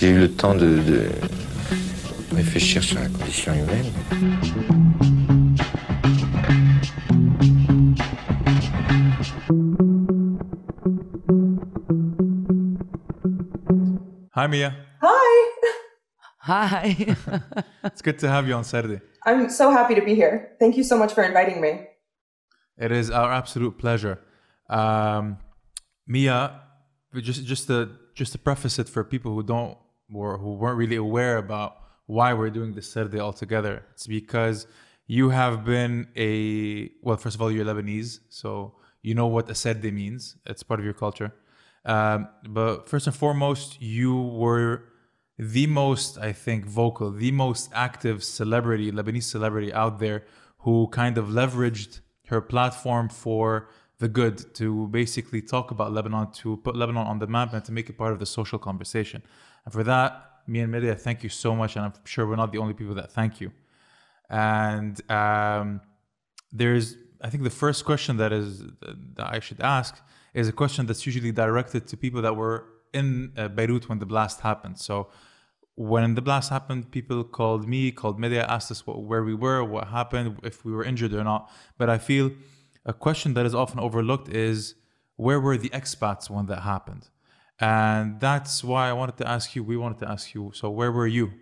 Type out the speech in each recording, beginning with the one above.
J'ai eu le temps de, de réfléchir sur la condition humaine. Hi, Mia. Hi. Hi. It's good to have you on Sarde. I'm so happy to be here. Thank you so much for inviting me. It is our absolute pleasure. Um, Mia, just just to just to preface it for people who don't or who weren't really aware about why we're doing this Sarde all together, it's because you have been a well. First of all, you're Lebanese, so you know what a Sarde means. It's part of your culture. Um, but first and foremost, you were the most, I think, vocal, the most active celebrity, Lebanese celebrity out there who kind of leveraged her platform for the good to basically talk about Lebanon, to put Lebanon on the map and to make it part of the social conversation. And for that, me and Medea, thank you so much. And I'm sure we're not the only people that thank you. And um, there's, I think the first question that is that I should ask is a question that's usually directed to people that were in uh, Beirut when the blast happened. So when the blast happened, people called me, called Medea, asked us what, where we were, what happened, if we were injured or not. But I feel a question that is often overlooked is where were the expats when that happened? And that's why I wanted to ask you, we wanted to ask you, so where were you?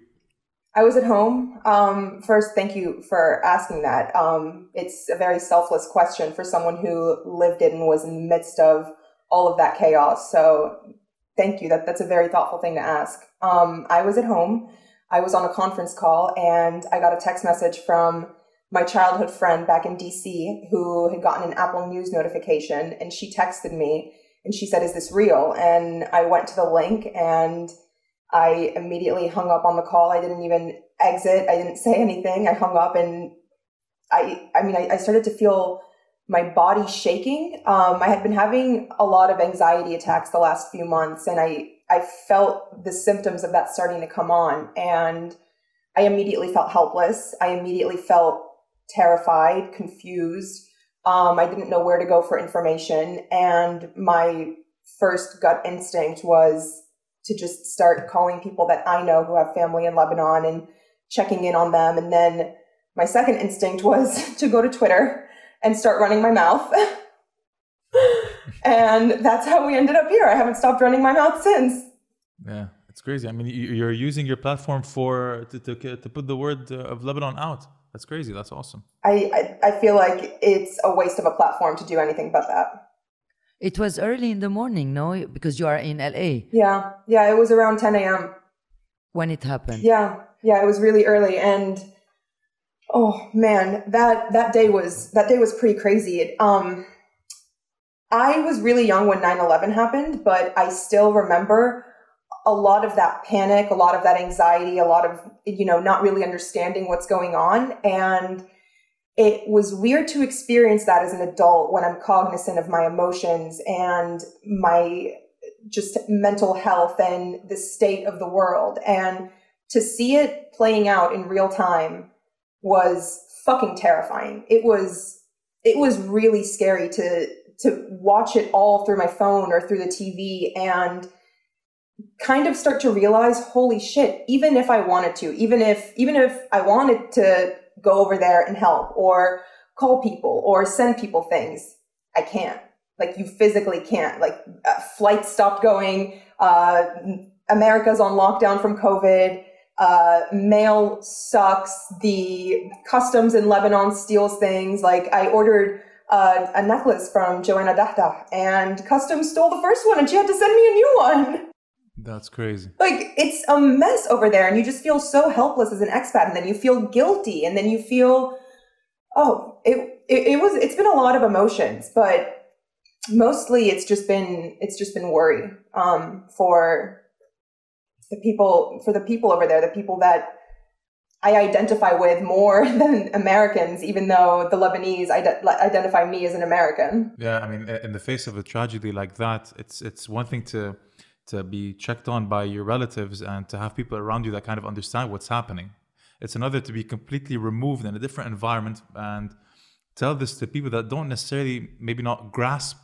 I was at home. Um, first, thank you for asking that. Um, it's a very selfless question for someone who lived it and was in the midst of all of that chaos. So, thank you. That that's a very thoughtful thing to ask. Um, I was at home. I was on a conference call, and I got a text message from my childhood friend back in DC who had gotten an Apple News notification, and she texted me and she said, "Is this real?" And I went to the link and I immediately hung up on the call. I didn't even exit. I didn't say anything. I hung up and I, I mean, I, I started to feel my body shaking. Um, I had been having a lot of anxiety attacks the last few months and I, I felt the symptoms of that starting to come on and I immediately felt helpless. I immediately felt terrified, confused. Um, I didn't know where to go for information. And my first gut instinct was to just start calling people that I know who have family in Lebanon and checking in on them. And then my second instinct was to go to Twitter and start running my mouth. and that's how we ended up here. I haven't stopped running my mouth since. Yeah, it's crazy. I mean, you're using your platform for to, to, to put the word uh, of Lebanon out. That's crazy. That's awesome. I, I, I feel like it's a waste of a platform to do anything but that. It was early in the morning, no? Because you are in LA. Yeah, yeah, it was around 10 a.m. When it happened. Yeah, yeah, it was really early, and oh man, that that day was that day was pretty crazy. It, um, I was really young when 9/11 happened, but I still remember a lot of that panic, a lot of that anxiety, a lot of you know not really understanding what's going on, and it was weird to experience that as an adult when I'm cognizant of my emotions and my just mental health and the state of the world. And to see it playing out in real time was fucking terrifying. It was it was really scary to to watch it all through my phone or through the TV and kind of start to realize holy shit even if i wanted to even if even if i wanted to go over there and help or call people or send people things. I can't. Like you physically can't. Like uh, flights stopped going. Uh, America's on lockdown from COVID. Uh, mail sucks. The customs in Lebanon steals things. Like I ordered uh, a necklace from Joanna Dahdah and customs stole the first one and she had to send me a new one. That's crazy. Like it's a mess over there, and you just feel so helpless as an expat, and then you feel guilty, and then you feel, oh, it, it, it was it's been a lot of emotions, but mostly it's just been it's just been worry um, for the people for the people over there, the people that I identify with more than Americans, even though the Lebanese ide- identify me as an American. Yeah, I mean, in the face of a tragedy like that, it's it's one thing to to be checked on by your relatives and to have people around you that kind of understand what's happening. It's another to be completely removed in a different environment and tell this to people that don't necessarily maybe not grasp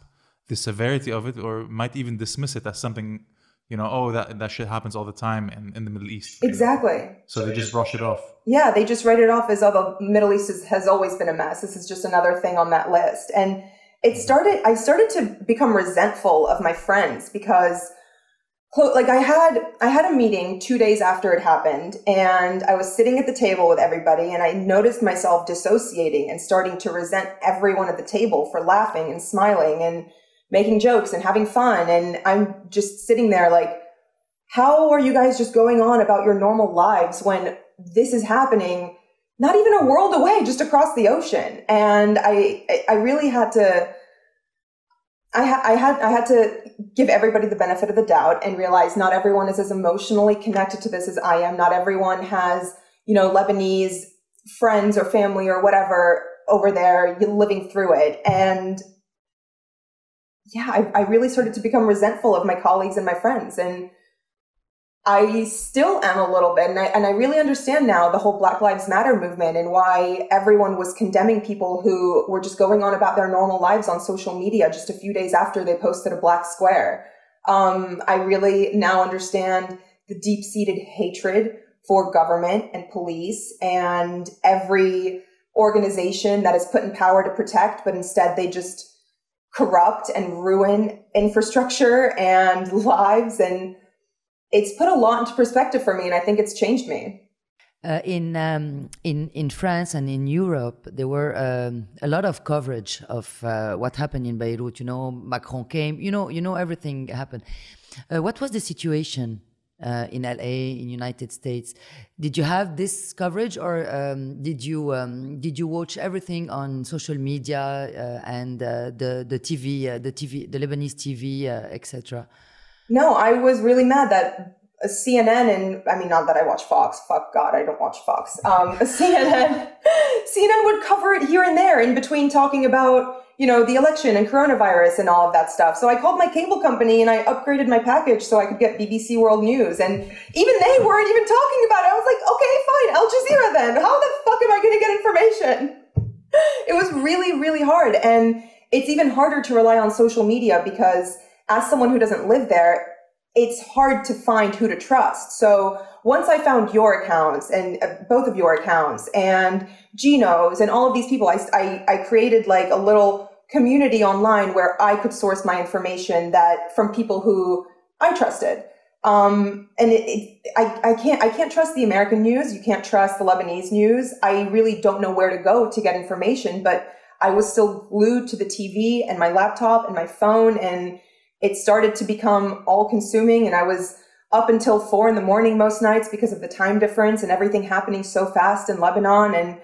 the severity of it or might even dismiss it as something you know, oh, that that shit happens all the time in, in the Middle East. Exactly. So they just brush it off. Yeah, they just write it off as, oh, the Middle East is, has always been a mess. This is just another thing on that list. And it mm-hmm. started, I started to become resentful of my friends because like I had, I had a meeting two days after it happened and I was sitting at the table with everybody and I noticed myself dissociating and starting to resent everyone at the table for laughing and smiling and making jokes and having fun. And I'm just sitting there like, how are you guys just going on about your normal lives when this is happening not even a world away just across the ocean and i I- i really had to I, ha- I had I had to give everybody the benefit of the doubt and realize not everyone is as emotionally connected to this as I am. Not everyone has, you know, Lebanese friends or family or whatever over there living through it. And yeah, I, I really started to become resentful of my colleagues and my friends. And I still am a little bit. And I, and I really understand now the whole Black Lives Matter movement and why everyone was condemning people who were just going on about their normal lives on social media just a few days after they posted a black square. Um, I really now understand the deep seated hatred for government and police and every organization that is put in power to protect, but instead they just corrupt and ruin infrastructure and lives. And it's put a lot into perspective for me. And I think it's changed me. Uh, in um, in in France and in Europe, there were um, a lot of coverage of uh, what happened in Beirut. You know, Macron came. You know, you know everything happened. Uh, what was the situation uh, in LA, in United States? Did you have this coverage, or um, did you um, did you watch everything on social media uh, and uh, the the TV, the TV, the Lebanese TV, etc.? No, I was really mad that uh, CNN and I mean not that I watch Fox. Fuck God, I don't watch Fox. Um, CNN, CNN would cover it here and there in between talking about you know the election and coronavirus and all of that stuff. So I called my cable company and I upgraded my package so I could get BBC World News. And even they weren't even talking about it. I was like, okay, fine, Al Jazeera then. How the fuck am I going to get information? It was really, really hard, and it's even harder to rely on social media because as someone who doesn't live there, it's hard to find who to trust. So once I found your accounts and uh, both of your accounts and Gino's and all of these people, I, I, I created like a little community online where I could source my information that from people who I trusted. Um, and it, it, I, I can't, I can't trust the American news. You can't trust the Lebanese news. I really don't know where to go to get information, but I was still glued to the TV and my laptop and my phone and it started to become all consuming and I was up until four in the morning most nights because of the time difference and everything happening so fast in Lebanon. And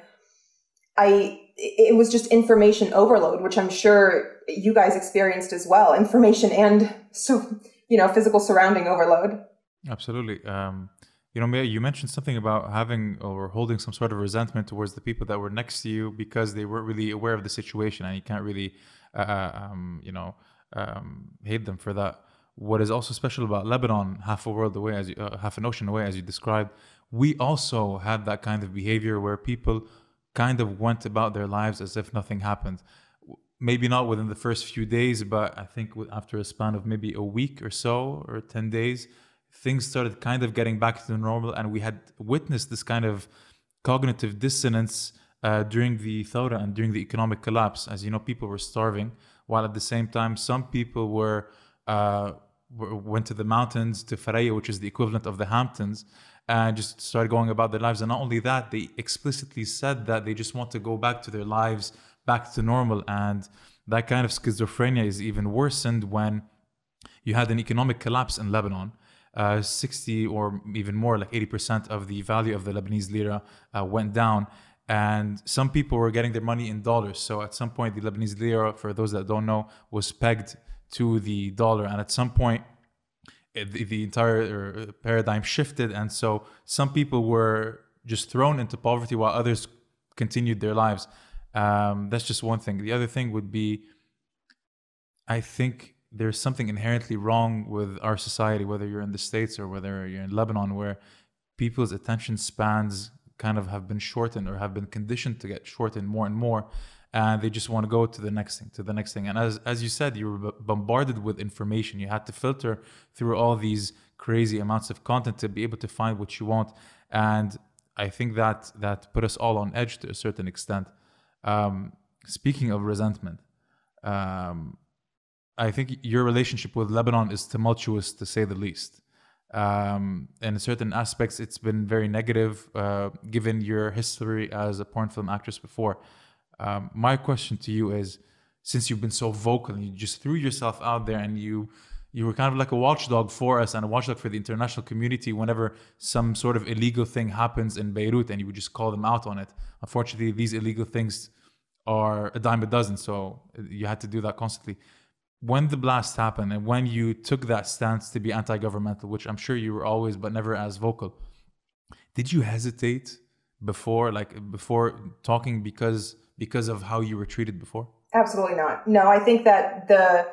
I, it was just information overload, which I'm sure you guys experienced as well. Information and so, you know, physical surrounding overload. Absolutely. Um, you know, Mia, you mentioned something about having or holding some sort of resentment towards the people that were next to you because they weren't really aware of the situation, and you can't really, uh, um, you know, um, hate them for that. What is also special about Lebanon, half a world away, as you, uh, half an ocean away, as you described, we also had that kind of behavior where people kind of went about their lives as if nothing happened. Maybe not within the first few days, but I think after a span of maybe a week or so, or 10 days, things started kind of getting back to normal. And we had witnessed this kind of cognitive dissonance uh, during the Thawra and during the economic collapse. As you know, people were starving, while at the same time, some people were. Uh, went to the mountains to Faraya, which is the equivalent of the Hamptons, and just started going about their lives. And not only that, they explicitly said that they just want to go back to their lives, back to normal. And that kind of schizophrenia is even worsened when you had an economic collapse in Lebanon. Uh, 60 or even more, like 80% of the value of the Lebanese lira uh, went down. And some people were getting their money in dollars. So at some point, the Lebanese lira, for those that don't know, was pegged to the dollar. And at some point, the, the entire uh, paradigm shifted. And so some people were just thrown into poverty while others continued their lives. Um, that's just one thing. The other thing would be I think there's something inherently wrong with our society, whether you're in the States or whether you're in Lebanon, where people's attention spans kind of have been shortened or have been conditioned to get shortened more and more. and they just want to go to the next thing, to the next thing. And as as you said, you were bombarded with information. You had to filter through all these crazy amounts of content to be able to find what you want. And I think that that put us all on edge to a certain extent. Um, speaking of resentment, um, I think your relationship with Lebanon is tumultuous to say the least. Um, in certain aspects, it's been very negative, uh, given your history as a porn film actress before. Um, my question to you is, since you've been so vocal and you just threw yourself out there and you you were kind of like a watchdog for us and a watchdog for the international community whenever some sort of illegal thing happens in Beirut and you would just call them out on it. Unfortunately, these illegal things are a dime a dozen, so you had to do that constantly. When the blast happened and when you took that stance to be anti governmental, which I'm sure you were always but never as vocal, did you hesitate before, like before talking because because of how you were treated before? Absolutely not. No, I think that the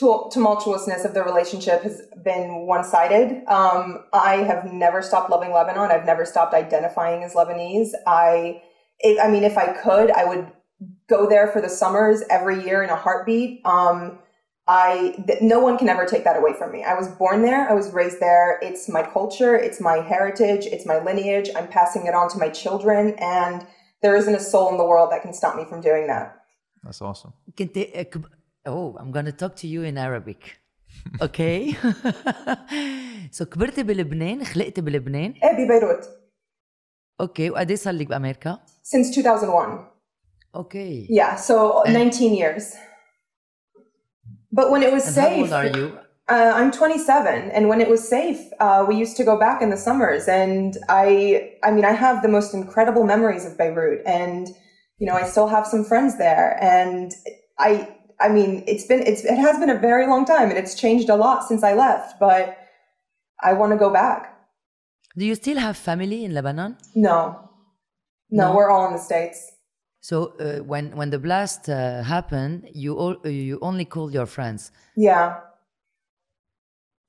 tumultuousness of the relationship has been one sided. Um, I have never stopped loving Lebanon. I've never stopped identifying as Lebanese. I, I mean, if I could, I would go there for the summers every year in a heartbeat. Um, I th- no one can ever take that away from me. I was born there. I was raised there. It's my culture. It's my heritage. It's my lineage. I'm passing it on to my children, and there isn't a soul in the world that can stop me from doing that. That's awesome. كنت كب- Oh, I'm gonna talk to you in Arabic. Okay. so كبرتي بلبنان خلقتي بلبنان Eh, ببيروت اوكي وقد ايه صار لك بامريكا؟ since 2001. اوكي Yeah, so 19 years. but when it was And safe, how old are you? Uh, I'm 27, and when it was safe, uh, we used to go back in the summers, and I, I mean, I have the most incredible memories of Beirut, and you know, I still have some friends there, and I, I mean, it's been, it's, it has been a very long time, and it's changed a lot since I left, but I want to go back. Do you still have family in Lebanon? No, no, No? we're all in the states. So uh, when when the blast uh, happened, you all, uh, you only called your friends. Yeah.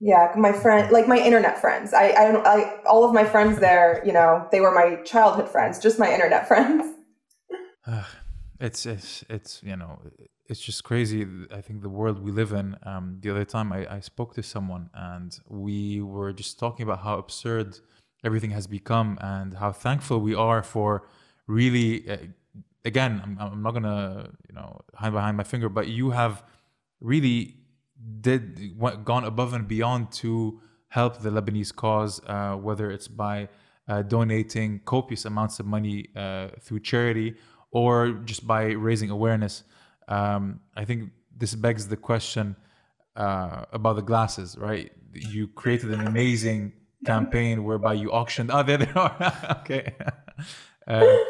Yeah, my friend, like my internet friends. I, I don't, I, all of my friends there, you know, they were my childhood friends, just my internet friends. it's it's it's you know it's just crazy i think the world we live in um the other time I, I spoke to someone and we were just talking about how absurd everything has become and how thankful we are for really uh, again I'm, I'm not gonna you know hide behind my finger but you have really did went, gone above and beyond to help the lebanese cause uh, whether it's by uh, donating copious amounts of money uh, through charity or just by raising awareness. Um, I think this begs the question uh, about the glasses, right? You created an amazing campaign whereby you auctioned. Oh, there they are. okay.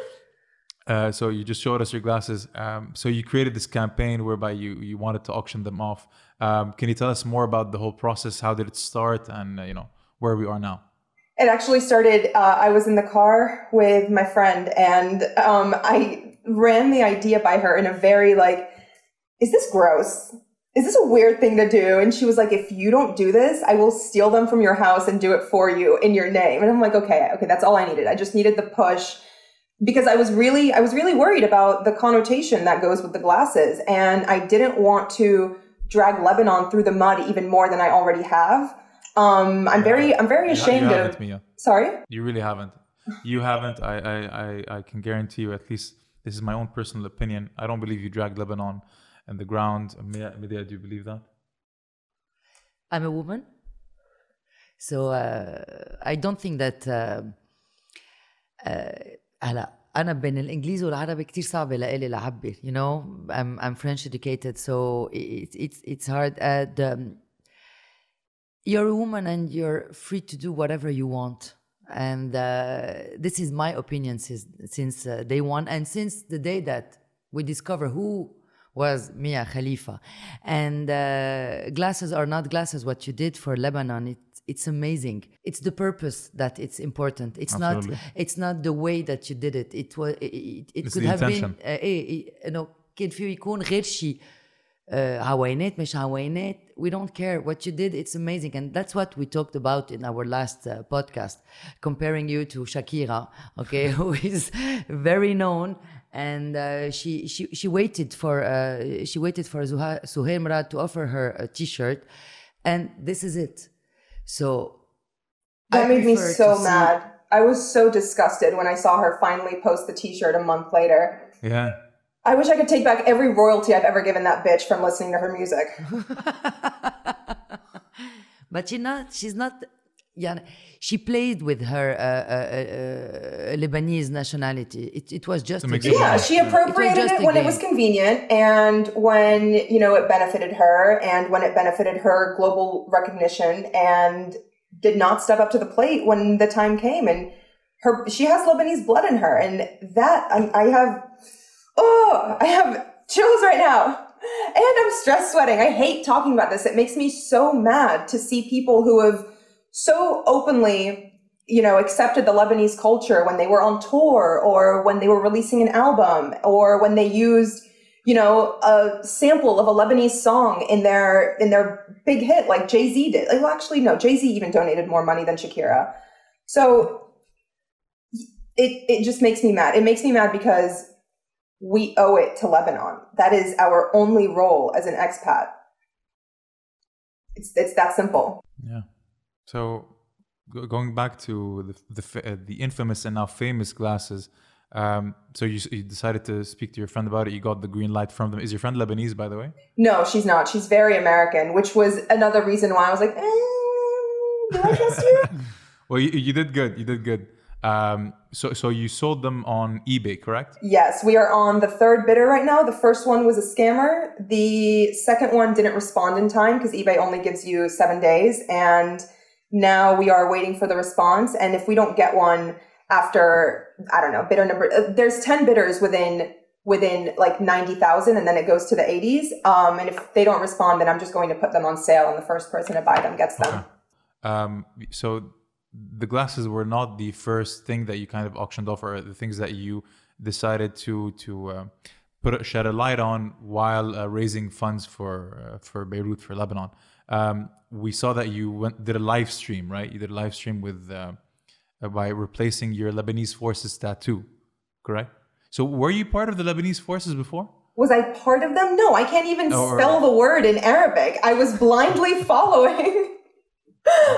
Uh, so you just showed us your glasses. Um, so you created this campaign whereby you you wanted to auction them off. Um, can you tell us more about the whole process? How did it start, and uh, you know where we are now? It actually started, uh, I was in the car with my friend and um, I ran the idea by her in a very like, is this gross? Is this a weird thing to do? And she was like, if you don't do this, I will steal them from your house and do it for you in your name. And I'm like, okay, okay, that's all I needed. I just needed the push because I was really, I was really worried about the connotation that goes with the glasses. And I didn't want to drag Lebanon through the mud even more than I already have. Um, I'm very, I'm very ashamed you of. haven't, Mia. Sorry. You really haven't. You haven't. I, I, I, I can guarantee you. At least this is my own personal opinion. I don't believe you dragged Lebanon and the ground. Mia, Medea, do you believe that? I'm a woman, so uh, I don't think that. Uh, uh, هلا أنا بين الإنجليزي والعربي كتير صعبة لإلي لعبر you know I'm I'm French educated so it, it's it's hard and um, you're a woman and you're free to do whatever you want and uh, this is my opinion since since uh, day one and since the day that we discover who was Mia Khalifa and uh, glasses are not glasses what you did for Lebanon it, it's amazing. It's the purpose that it's important. It's Absolutely. not it's not the way that you did it. It was it, it could have intention. been uh, you know كان في eh, we don't care. What you did it's amazing. And that's what we talked about in our last uh, podcast comparing you to Shakira okay who is very known. And uh, she, she she waited for uh, she waited for Zuhair Murad to offer her a T-shirt, and this is it. So That I made me so to see- mad. I was so disgusted when I saw her finally post the T-shirt a month later. Yeah. I wish I could take back every royalty I've ever given that bitch from listening to her music. but she not she's not yeah she played with her uh, uh, uh, uh, Lebanese nationality. It, it was just a make game. Yeah, she appropriated just it a when it was convenient and when, you know, it benefited her and when it benefited her global recognition and did not step up to the plate when the time came and her she has Lebanese blood in her and that I, I have oh, I have chills right now. And I'm stress sweating. I hate talking about this. It makes me so mad to see people who have so openly, you know, accepted the Lebanese culture when they were on tour or when they were releasing an album or when they used, you know, a sample of a Lebanese song in their in their big hit like Jay-Z did. Like, well, actually no, Jay-Z even donated more money than Shakira. So it it just makes me mad. It makes me mad because we owe it to Lebanon. That is our only role as an expat. It's it's that simple. Yeah. So going back to the the, uh, the infamous and now famous glasses. Um, so you, you decided to speak to your friend about it. You got the green light from them. Is your friend Lebanese, by the way? No, she's not. She's very American, which was another reason why I was like, eh, do I trust you? Well, you, you did good. You did good. Um, so so you sold them on eBay, correct? yes, we are on the third bidder right now. The first one was a scammer. The second one didn't respond in time because eBay only gives you seven days. And now we are waiting for the response. And if we don't get one after, I don't know, bidder number, uh, there's 10 bidders within within like 90,000 and then it goes to the 80s. Um, and if they don't respond, then I'm just going to put them on sale and the first person to buy them gets them. Um, so the glasses were not the first thing that you kind of auctioned off, or the things that you decided to to uh, put shed a light on while uh, raising funds for uh, for Beirut for Lebanon. Um, we saw that you went did a live stream, right? You did a live stream with uh, uh, by replacing your Lebanese forces tattoo, correct? So were you part of the Lebanese forces before? Was I part of them? No, I can't even or- spell the word in Arabic. I was blindly following.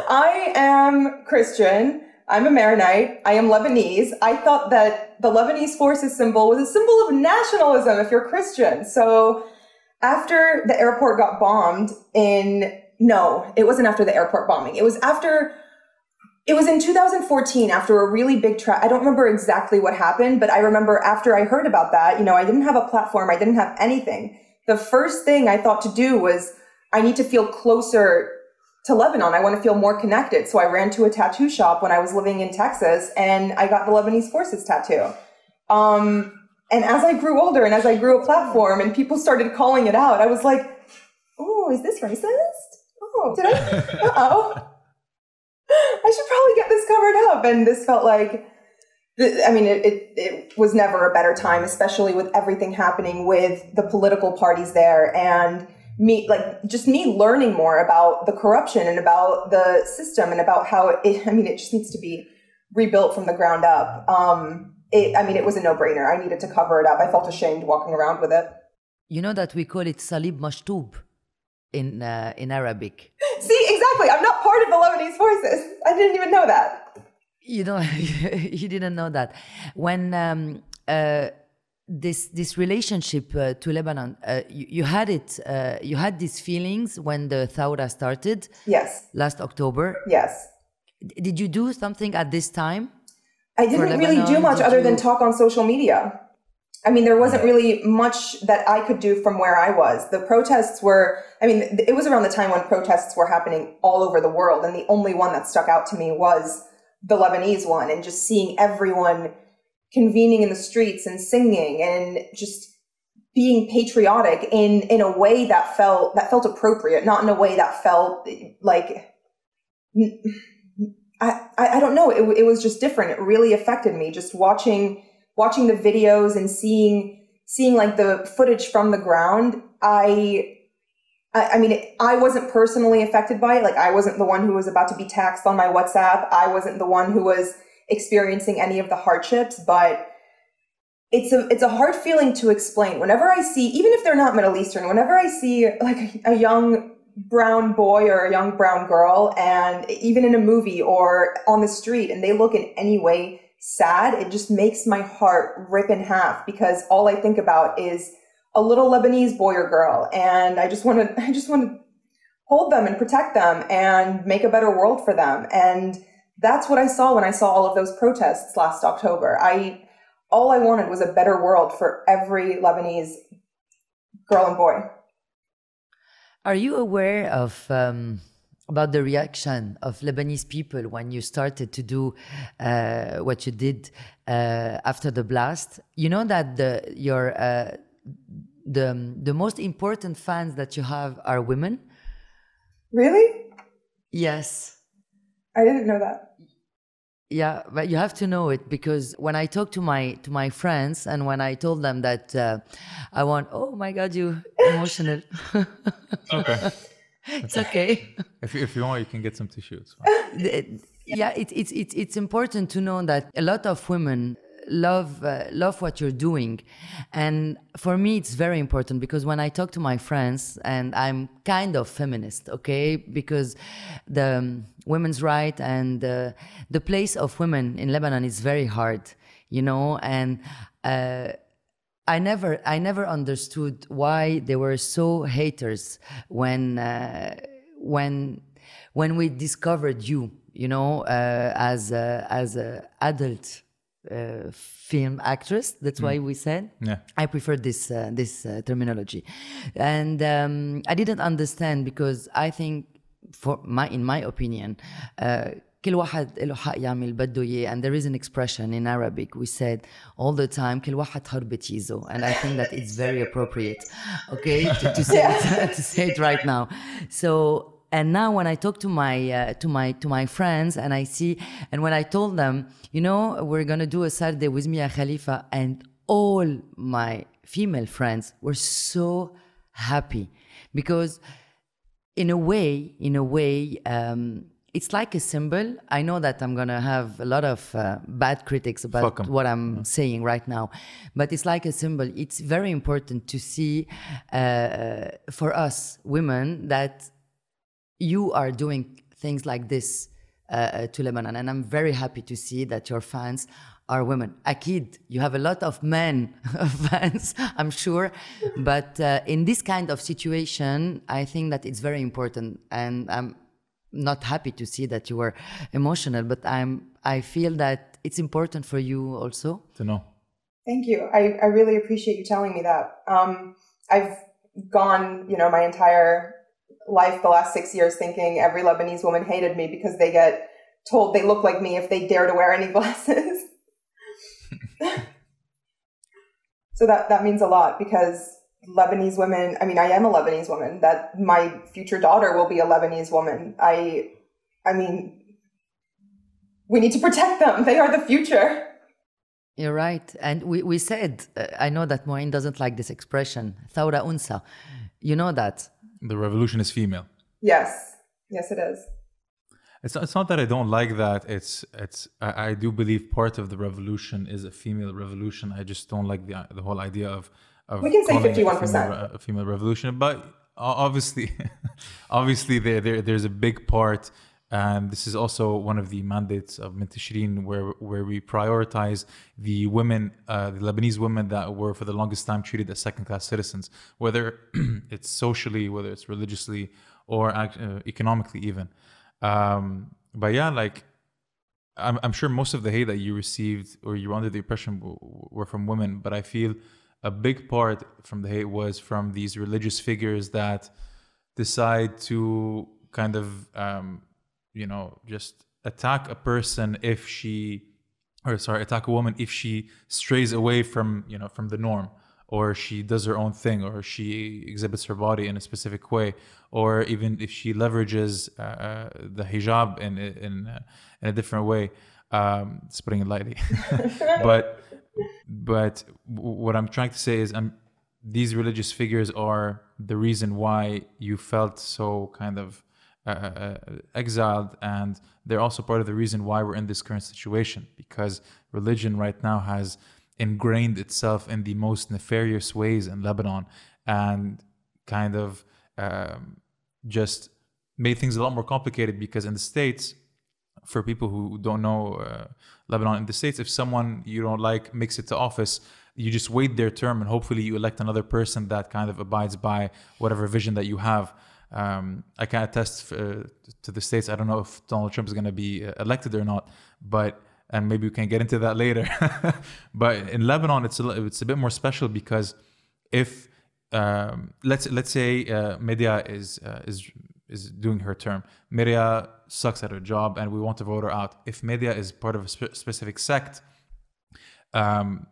I am Christian. I'm a Maronite. I am Lebanese. I thought that the Lebanese forces symbol was a symbol of nationalism if you're Christian. So after the airport got bombed in, no, it wasn't after the airport bombing. It was after it was in 2014 after a really big tra I don't remember exactly what happened, but I remember after I heard about that, you know, I didn't have a platform, I didn't have anything. The first thing I thought to do was I need to feel closer to Lebanon. I want to feel more connected. So I ran to a tattoo shop when I was living in Texas and I got the Lebanese Forces tattoo. Um, and as I grew older and as I grew a platform and people started calling it out, I was like, oh, is this racist? Oh, did I? Uh oh. I should probably get this covered up. And this felt like, I mean, it, it, it was never a better time, especially with everything happening with the political parties there and me, like, just me learning more about the corruption and about the system and about how it, I mean, it just needs to be rebuilt from the ground up. Um, it, I mean, it was a no brainer. I needed to cover it up. I felt ashamed walking around with it. You know that we call it salib mashtub in uh, in Arabic. See, exactly. I'm not part of the Lebanese forces. I didn't even know that. You know, you didn't know that when um, uh, this this relationship uh, to Lebanon, uh, you, you had it. Uh, you had these feelings when the Thawra started Yes. last October. Yes. D- Did you do something at this time? I didn't really do much did other than talk on social media. I mean, there wasn't really much that I could do from where I was. The protests were, I mean, it was around the time when protests were happening all over the world. And the only one that stuck out to me was the Lebanese one and just seeing everyone convening in the streets and singing and just being patriotic in, in a way that felt, that felt appropriate, not in a way that felt like, I, I don't know. It, it was just different. It really affected me just watching watching the videos and seeing seeing like the footage from the ground. I I, mean, I wasn't personally affected by it. Like I wasn't the one who was about to be taxed on my WhatsApp. I wasn't the one who was experiencing any of the hardships. But it's a it's a hard feeling to explain. Whenever I see, even if they're not Middle Eastern, whenever I see like a, a young brown boy or a young brown girl, and even in a movie or on the street, and they look in any way sad, it just makes my heart rip in half because all I think about is a little Lebanese boy or girl, and I just want to I just want to hold them and protect them and make a better world for them. And that's what I saw when I saw all of those protests last October. I all I wanted was a better world for every Lebanese girl and boy. Are you aware of um, about the reaction of Lebanese people when you started to do uh, what you did uh, after the blast? You know that the your uh, the the most important fans that you have are women. Really? Yes. I didn't know that. Yeah, but you have to know it because when I talk to my to my friends and when I told them that uh, I want, oh my God, you emotional. Okay. it's okay. if, you- if you want, you can get some tissue. It's yeah, it, it's it's it's important to know that a lot of women love uh, love what you're doing, and for me it's very important because when I talk to my friends and I'm kind of feminist, okay, because the um, women's right and uh, the place of women in Lebanon is very hard, you know, and. Uh, I never, I never understood why they were so haters when, uh, when, when we discovered you, you know, uh, as a, as a adult uh, film actress. That's why we said. Yeah. I prefer this uh, this uh, terminology, and um, I didn't understand because I think, for my in my opinion. كل واحد له حق يعمل بده اياه and there is an expression in Arabic. We said all the time كل واحد حربة and I think that it's very appropriate. Okay? To, to say it, to say it right now. So and now when i talk to my uh, to my to my friends and i see and when i told them you know we're going to do a sarde with mia khalifa and all my female friends were so happy. Because in a way in a way um, it's like a symbol. I know that i'm gonna have a lot of uh, bad critics about what i'm saying right now but it's like a symbol. It's very important to see uh, for us women that you are doing things like this uh, uh, to Lebanon, and I'm very happy to see that your fans are women. Akid, you have a lot of men fans, I'm sure, but uh, in this kind of situation, I think that it's very important, and I'm not happy to see that you were emotional, but I'm I feel that it's important for you also. To know. Thank you. I, I really appreciate you telling me that. Um, I've gone, you know, my entire life, the last six years, thinking every Lebanese woman hated me because they get told they look like me if they dare to wear any glasses. so that, that means a lot because Lebanese women, I mean, I am a Lebanese woman, that my future daughter will be a Lebanese woman. I, I mean, we need to protect them. They are the future. You're right. And we, we said, uh, I know that Mouin doesn't like this expression, Thawra Unsa. You know that. The revolution is female. Yes. Yes, it is. It's not, it's not that I don't like that. It's it's I, I do believe part of the revolution is a female revolution. I just don't like the the whole idea of of We can say calling it a 51%. female a female revolution. But obviously, obviously there, there there's a big part, and this is also one of the mandates of Minteshreen, where where we prioritize the women, uh, the Lebanese women that were for the longest time treated as second class citizens, whether it's socially, whether it's religiously, or uh, economically even. Um, but yeah, like I'm, I'm sure most of the hate that you received or you were under the impression w- were from women, but I feel a big part from the hate was from these religious figures that decide to kind of, um, you know, just attack a person if she, or sorry, attack a woman if she strays away from, you know, from the norm or she does her own thing, or she exhibits her body in a specific way, or even if she leverages uh, uh, the hijab in in in a different way. Um, just putting it lightly, but but what I'm trying to say is, um, these religious figures are the reason why you felt so kind of uh, uh, exiled, and they're also part of the reason why we're in this current situation because religion right now has ingrained itself in the most nefarious ways in Lebanon and kind of um, just made things a lot more complicated because in the States, for people who don't know uh, Lebanon in the States, if someone you don't like makes it to office, you just wait their term and hopefully you elect another person that kind of abides by whatever vision that you have. Um, I can attest uh, to the states. I don't know if Donald Trump is going to be uh, elected or not, but and maybe we can get into that later. but in Lebanon, it's a, it's a bit more special because if um, let's let's say uh, Medea is uh, is is doing her term, Medea sucks at her job, and we want to vote her out. If Medea is part of a spe- specific sect, um,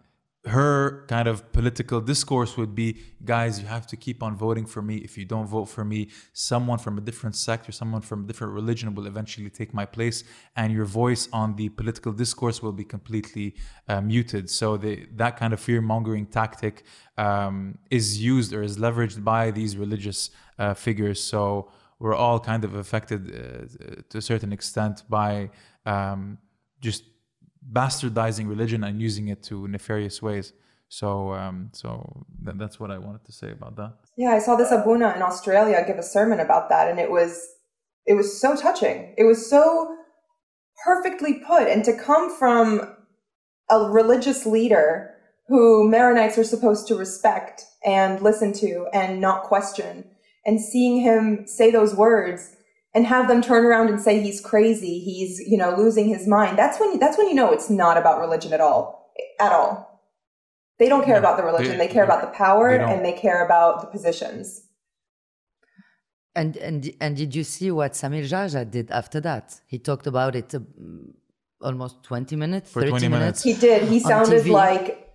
her kind of political discourse would be guys you have to keep on voting for me. If you don't vote for me someone from a different sector someone from a different religion will eventually take my place and your voice on the political discourse will be completely uh, muted. So the, that kind of fear mongering tactic um, is used or is leveraged by these religious uh, figures. So we're all kind of affected uh, to a certain extent by um, just bastardizing religion and using it to nefarious ways. So, um, so th- that's what I wanted to say about that. Yeah, I saw this Abuna in Australia give a sermon about that, and it was it was so touching. It was so perfectly put, and to come from a religious leader who Maronites are supposed to respect and listen to and not question, and seeing him say those words and have them turn around and say he's crazy, he's, you know, losing his mind. That's when that's when you know it's not about religion at all. At all. They don't care about the religion. They, they care about the power they and they care about the positions. And and and did you see what Samir Geagea did after that? He talked about it uh, almost 20 minutes, For 30 20 minutes. He did. He sounded like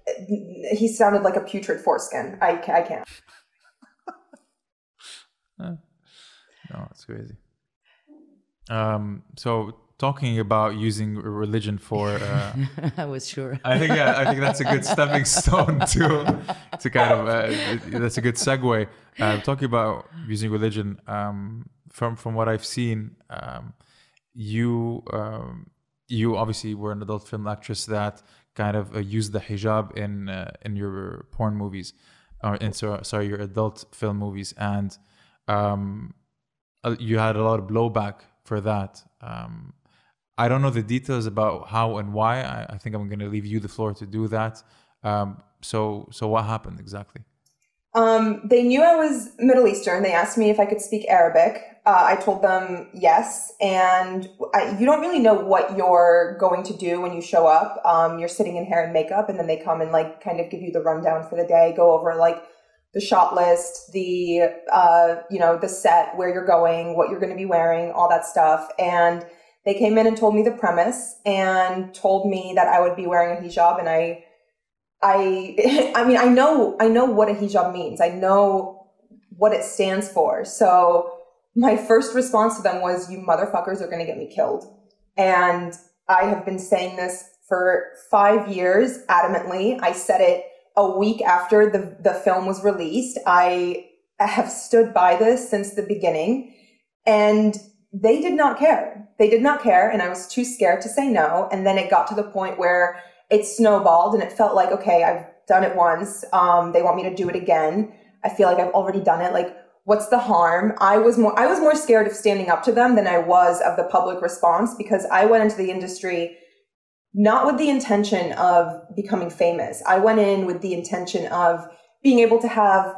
he sounded like a putrid foreskin. I, I can't. No, it's crazy. Um, so talking about using religion for, uh, I was sure. I think yeah, I think that's a good stepping stone to to kind of uh, that's a good segue. Uh, talking about using religion, um, from from what I've seen, um, you um, you obviously were an adult film actress that kind of uh, used the hijab in uh, in your porn movies, or in so, sorry your adult film movies, and um, you had a lot of blowback for that. Um, I don't know the details about how and why. I, I think I'm going to leave you the floor to do that. Um, so, so what happened exactly? Um, they knew I was Middle Eastern. They asked me if I could speak Arabic. Uh, I told them yes. And I, you don't really know what you're going to do when you show up. Um, you're sitting in hair and makeup, and then they come and like kind of give you the rundown for the day, go over like the shot list, the uh, you know the set, where you're going, what you're going to be wearing, all that stuff. And they came in and told me the premise and told me that I would be wearing a hijab, and I, I, I mean, I know, I know what a hijab means. I know what it stands for. So my first response to them was, "You motherfuckers are going to get me killed," and I have been saying this for five years adamantly. I said it a week after the, the film was released. I have stood by this since the beginning and they did not care. They did not care. And I was too scared to say no. And then it got to the point where it snowballed and it felt like, okay, I've done it once. Um, they want me to do it again. I feel like I've already done it. Like, what's the harm? I was more, I was more scared of standing up to them than I was of the public response because I went into the industry not with the intention of becoming famous. I went in with the intention of being able to have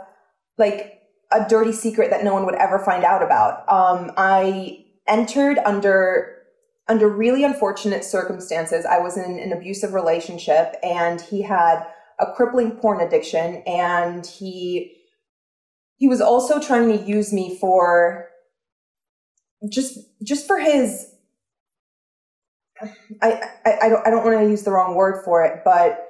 like a dirty secret that no one would ever find out about. Um, I entered under under really unfortunate circumstances. I was in an abusive relationship, and he had a crippling porn addiction, and he he was also trying to use me for just just for his I, I, I don't, I don't want to use the wrong word for it, but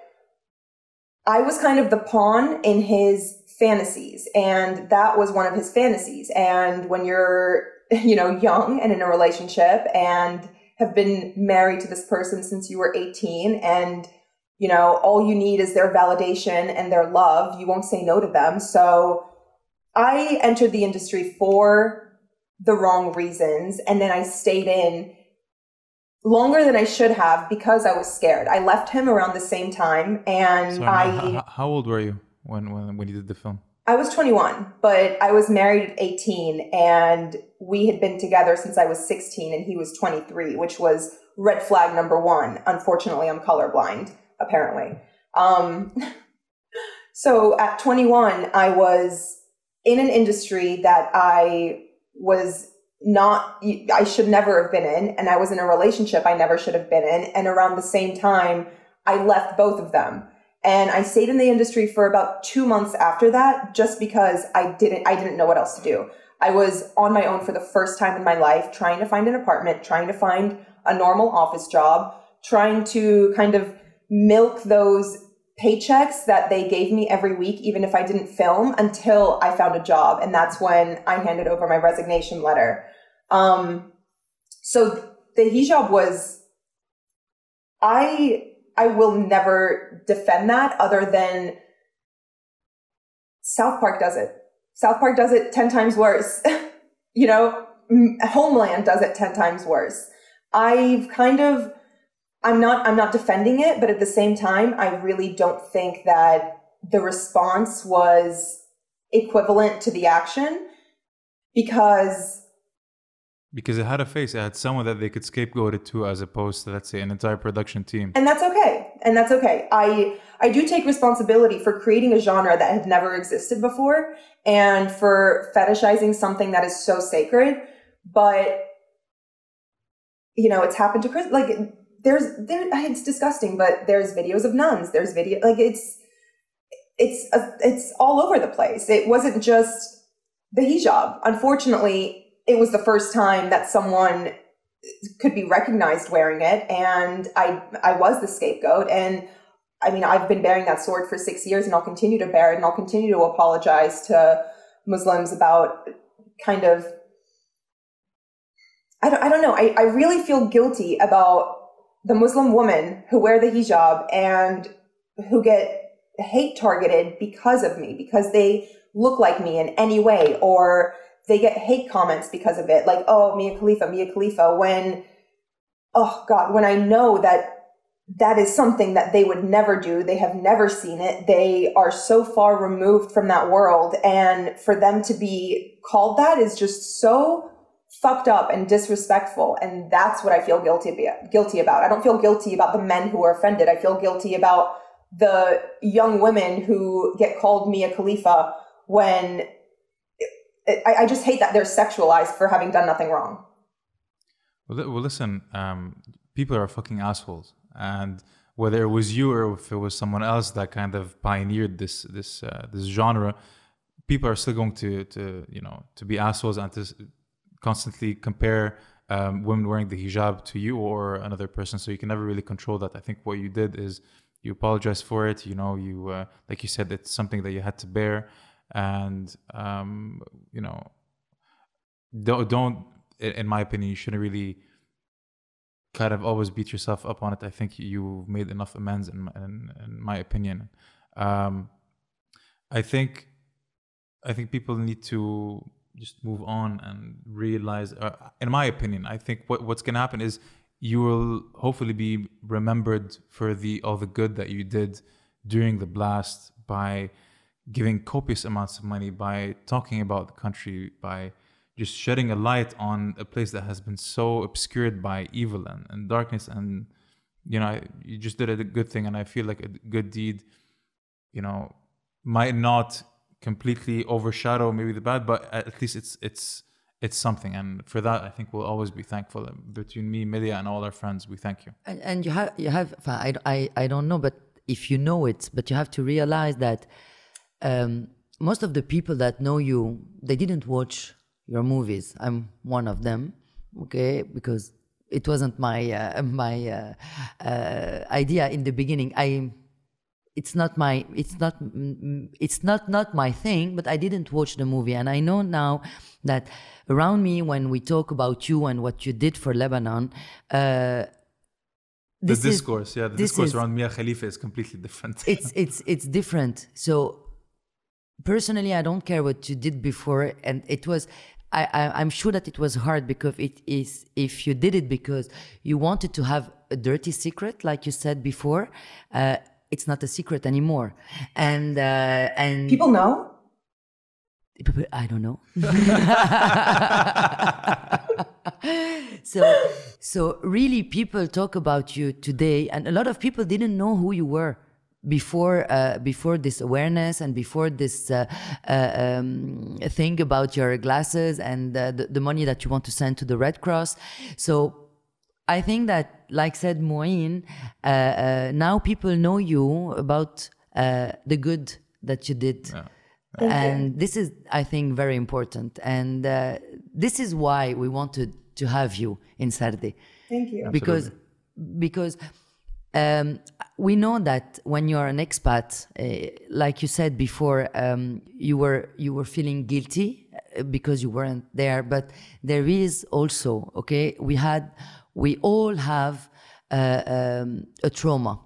I was kind of the pawn in his fantasies. And that was one of his fantasies. And when you're, you know, young and in a relationship and have been married to this person since you were 18 and, you know, all you need is their validation and their love, you won't say no to them. So I entered the industry for the wrong reasons. And then I stayed in longer than I should have because I was scared. I left him around the same time, and Sorry, I how, how old were you when, when when you did the film? I was 21, but I was married at 18, and we had been together since I was 16, and he was 23, which was red flag number one. Unfortunately, I'm colorblind, apparently. Um, so at 21, I was in an industry that I was not, I should never have been in, and I was in a relationship I never should have been in. And around the same time, I left both of them. And I stayed in the industry for about two months after that, just because I didn't, I didn't know what else to do. I was on my own for the first time in my life, trying to find an apartment, trying to find a normal office job, trying to kind of milk those paychecks that they gave me every week, even if I didn't film, until I found a job. And that's when I handed over my resignation letter. Um, so the hijab was, I, I will never defend that other than South Park does it. South Park does it 10 times worse. you know, Homeland does it 10 times worse. I've kind of I'm not I'm not defending it, but at the same time, I really don't think that the response was equivalent to the action because because it had a face. It had someone that they could scapegoat it to as opposed to let's say an entire production team. And that's okay. And that's okay. I i do take responsibility for creating a genre that had never existed before and for fetishizing something that is so sacred. But you know it's happened to chris like there's there it's disgusting but there's videos of nuns. There's video like it's it's a, it's all over the place. It wasn't just the hijab. Unfortunately it was the first time that someone could be recognized wearing it and i i was the scapegoat. And i mean i've been bearing that sword for six years and i'll continue to bear it and i'll continue to apologize to muslims about kind of i don't, I don't know. I, I really feel guilty about the muslim women who wear the hijab and who get hate targeted because of me because they look like me in any way or they get hate comments because of it, like, oh, Mia Khalifa, Mia Khalifa, when, oh God, when I know that that is something that they would never do. They have never seen it. They are so far removed from that world. And for them to be called that is just so fucked up and disrespectful. And that's what I feel guilty, guilty about. I don't feel guilty about the men who are offended. I feel guilty about the young women who get called Mia Khalifa when I, I, just hate that they're sexualized for having done nothing wrong. Well, well listen, um, people are fucking assholes, and whether it was you or if it was someone else that kind of pioneered this this uh, this genre, people are still going to to you know to be assholes and to constantly compare um, women wearing the hijab to you or another person. So you can never really control that. I think what you did is you apologize for it. You know, you uh, like you said, it's something that you had to bear and um, you know don't don't in my opinion you shouldn't really kind of always beat yourself up on it. I think you've made enough amends in my, in, in my opinion. Um, i think i think people need to just move on and realize uh, in my opinion i think what, what's going to happen is you will hopefully be remembered for the all the good that you did during the blast by giving copious amounts of money, by talking about the country, by just shedding a light on a place that has been so obscured by evil and, and darkness. And, you know, you just did a good thing. And I feel like a good deed, you know, might not completely overshadow maybe the bad, but at least it's, it's, it's something and for that i think we'll always be thankful between me Medea and all our friends we thank you and, and you have you have I, I i don't know but if you know it but you have to realize that um, most of the people that know you, they didn't watch your movies. I'm one of them, okay, because it wasn't my uh, my uh, uh, idea in the beginning. I it's not my it's not it's not not my thing but i didn't watch the movie and i know now that around me when we talk about you and what you did for lebanon uh, the discourse is, yeah the discourse is, around mia khalifa is completely different it's it's it's different so personally i don't care what you did before and it was I, I I'm sure that it was hard because it is if you did it because you wanted to have a dirty secret, like you said before. Uh, it's not a secret anymore, and uh, and People know. People, I don't know. so, so really, people talk about you today, and a lot of people didn't know who you were before uh, before this awareness and before this uh, uh, um, thing about your glasses and uh, the, the money that you want to send to the Red Cross. So I think that, like said Mouin, uh, uh, now people know you about uh, the good that you did. Thank you. and this is, I think, very important. And uh, this is why we wanted to have you in Sarde Thank you. because because um, we know that when you are an expat, uh, like you said before, um, you were you were feeling guilty uh, because you weren't there. But there is also okay. We had we all have uh, um, a trauma.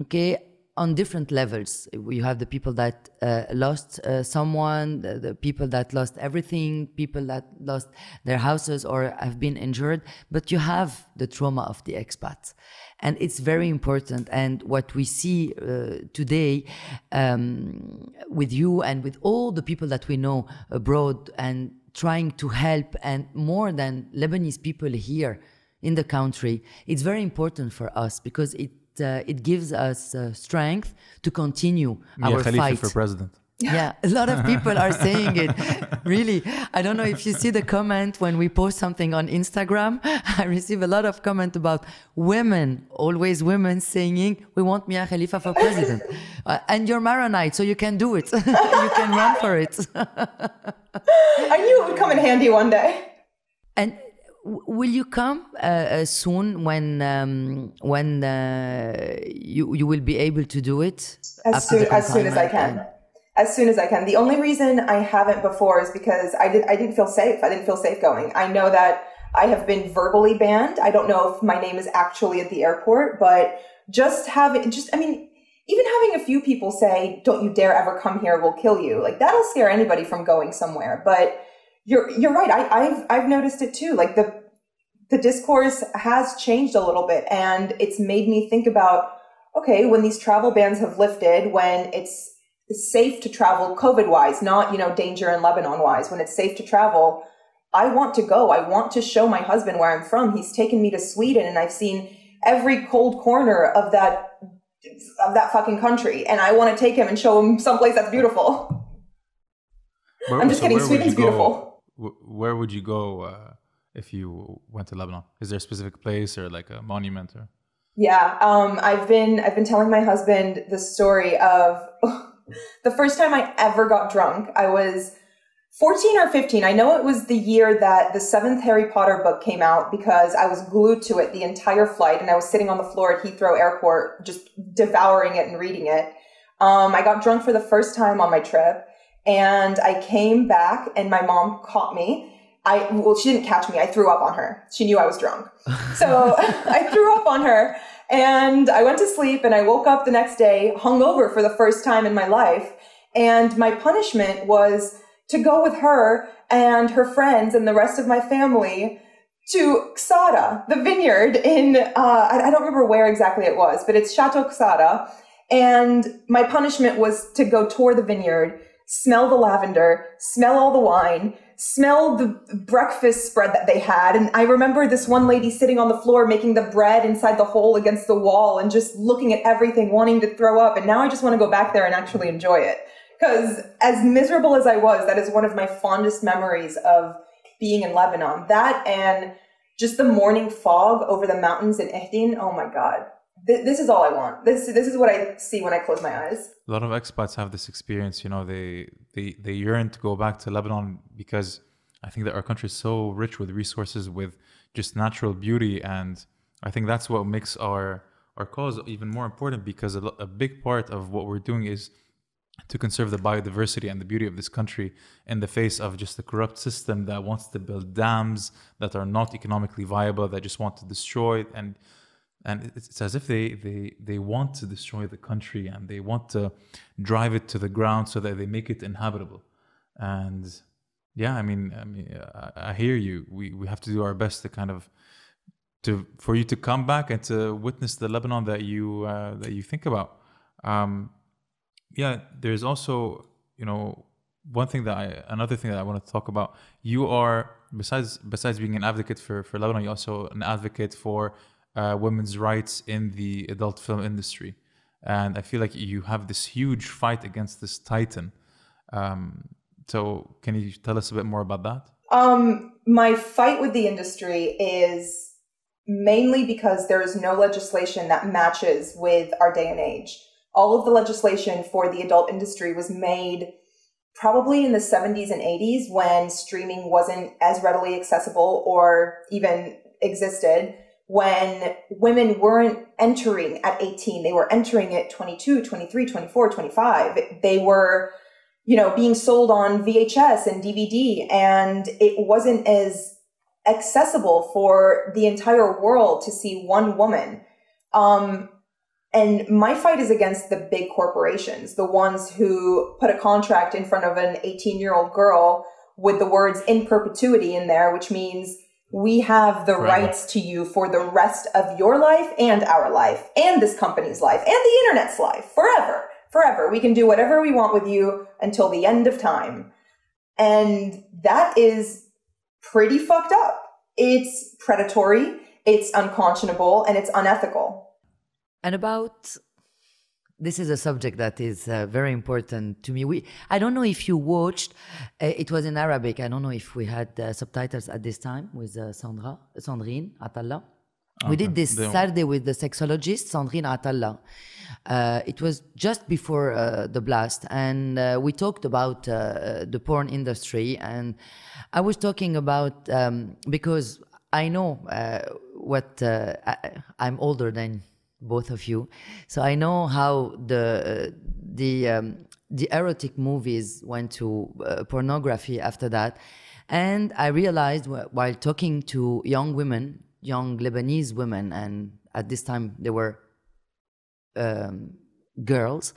Okay. On different levels, you have the people that uh, lost uh, someone, the, the people that lost everything, people that lost their houses or have been injured, but you have the trauma of the expats. And it's very important. And what we see uh, today um, with you and with all the people that we know abroad and trying to help and more than lebanese people here in the country it's very important for us because it uh, it gives us uh, strength to continue Mia our Khalifa fight for president. yeah, a lot of people are saying it. Really, I don't know if you see the comment when we post something on Instagram. I receive a lot of comment about women, always women saying, "We want Mia Khalifa for president," uh, and you're Maronite, so you can do it. you can run for it. I knew it would come in handy one day. And w- will you come uh, uh, soon when um, when uh, you you will be able to do it? As soon as soon as I can. As soon as I can. The only reason I haven't before is because I did I didn't feel safe. I didn't feel safe going. I know that I have been verbally banned. I don't know if my name is actually at the airport, but just having just I mean even having a few people say, "Don't you dare ever come here, we'll kill you." Like that'll scare anybody from going somewhere. But you're you're right. I, I've I've noticed it too. Like the the discourse has changed a little bit, and it's made me think about okay, when these travel bans have lifted, when it's safe to travel COVID wise, not you know danger in Lebanon wise, when it's safe to travel, I want to go. I want to show my husband where I'm from. He's taken me to Sweden, and I've seen every cold corner of that of that fucking country, and I want to take him and show him someplace that's beautiful. Where- I'm just kidding, where would Sweden's beautiful. Wh- Where would you go uh, if you went to Lebanon? Is there a specific place or like a monument or? Yeah, um, I've been I've been telling my husband the story of the first time I ever got drunk. I was 14 or 15. I know it was the year that the seventh Harry Potter book came out because I was glued to it the entire flight and I was sitting on the floor at Heathrow Airport just devouring it and reading it. Um, I got drunk for the first time on my trip and I came back and my mom caught me. I, well, she didn't catch me. I threw up on her. She knew I was drunk. So I threw up on her and I went to sleep and I woke up the next day hungover for the first time in my life. And my punishment was to go with her and her friends and the rest of my family to Ksara, the vineyard in, uh, I, I don't remember where exactly it was, but it's Chateau Ksara. And my punishment was to go tour the vineyard, smell the lavender, smell all the wine, smell the breakfast spread that they had. And I remember this one lady sitting on the floor making the bread inside the hole against the wall and just looking at everything, wanting to throw up. And now I just want to go back there and actually enjoy it. Because as miserable as I was, that is one of my fondest memories of being in Lebanon. That and just the morning fog over the mountains in Ehdin. Oh my God. Th- this is all I want. This, this is what I see when I close my eyes. A lot of expats have this experience. You know, they they they yearn to go back to Lebanon because I think that our country is so rich with resources, with just natural beauty, and I think that's what makes our our cause even more important because a, a big part of what we're doing is to conserve the biodiversity and the beauty of this country in the face of just a corrupt system that wants to build dams that are not economically viable that just want to destroy and and it's, as if they, they they want to destroy the country and they want to drive it to the ground so that they make it inhabitable and yeah, I mean, I mean, I hear you. We we have to do our best to kind of to for you to come back and to witness the Lebanon that you uh, that you think about. Um, yeah, there's also you know one thing that I another thing that I want to talk about. You are besides besides being an advocate for for Lebanon, you're also an advocate for uh, women's rights in the adult film industry, and I feel like you have this huge fight against this titan. Um, so, can you tell us a bit more about that? Um, my fight with the industry is mainly because there is no legislation that matches with our day and age. All of the legislation for the adult industry was made probably in the 70s and 80s when streaming wasn't as readily accessible or even existed when women weren't entering at 18 they were entering at 22 23 24 25 they were you know, being sold on VHS and DVD, and it wasn't as accessible for the entire world to see one woman. Um, and my fight is against the big corporations, the ones who put a contract in front of an 18 year old girl with the words in perpetuity in there, which means we have the right. rights to you for the rest of your life and our life and this company's life and the internet's life forever forever. We can do whatever we want with you until the end of time. And that is pretty fucked up. It's predatory, it's unconscionable, and it's unethical. And about this is a subject that is uh, very important to me. We, I don't know if you watched. Uh, it was in Arabic. I don't know if we had uh, subtitles at this time with uh, Sandra, Sandrine Atallah. Okay. We did this Sarde with the sexologist Sandrine Atallah. Uh, it was just before uh, the blast, and uh, we talked about uh, the porn industry. And I was talking about um, because I know uh, what uh, I, am older than both of you, so I know how the the um, the erotic movies went to pornography after that. And I realized while talking to young women, young Lebanese women, and at this time they were um, girls.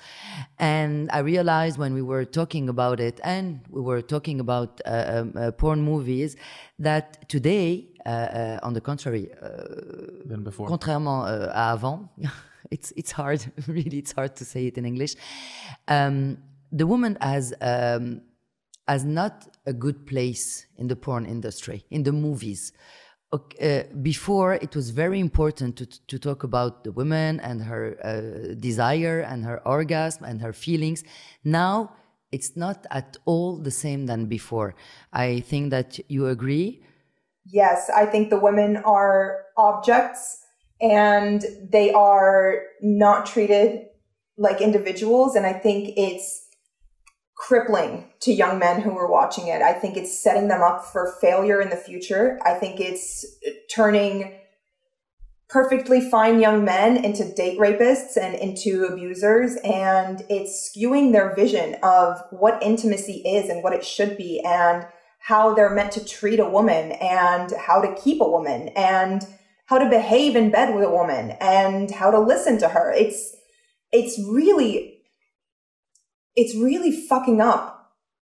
And I realized when we were talking about it and we were talking about uh, um, uh, porn movies that today, uh, on the contrary, uh, than before. contrairement uh, à avant, it's, it's hard, really, it's hard to say it in English. Um, the woman has, um, has not a good place in the porn industry, in the movies uh, before it was very important to, to talk about the woman and her uh, desire and her orgasm and her feelings now it's not at all the same than before i think that you agree yes i think the women are objects and they are not treated like individuals and i think it's crippling to young men who are watching it. I think it's setting them up for failure in the future. I think it's turning perfectly fine young men into date rapists and into abusers and it's skewing their vision of what intimacy is and what it should be and how they're meant to treat a woman and how to keep a woman and how to behave in bed with a woman and how to listen to her it's it's really it's really fucking up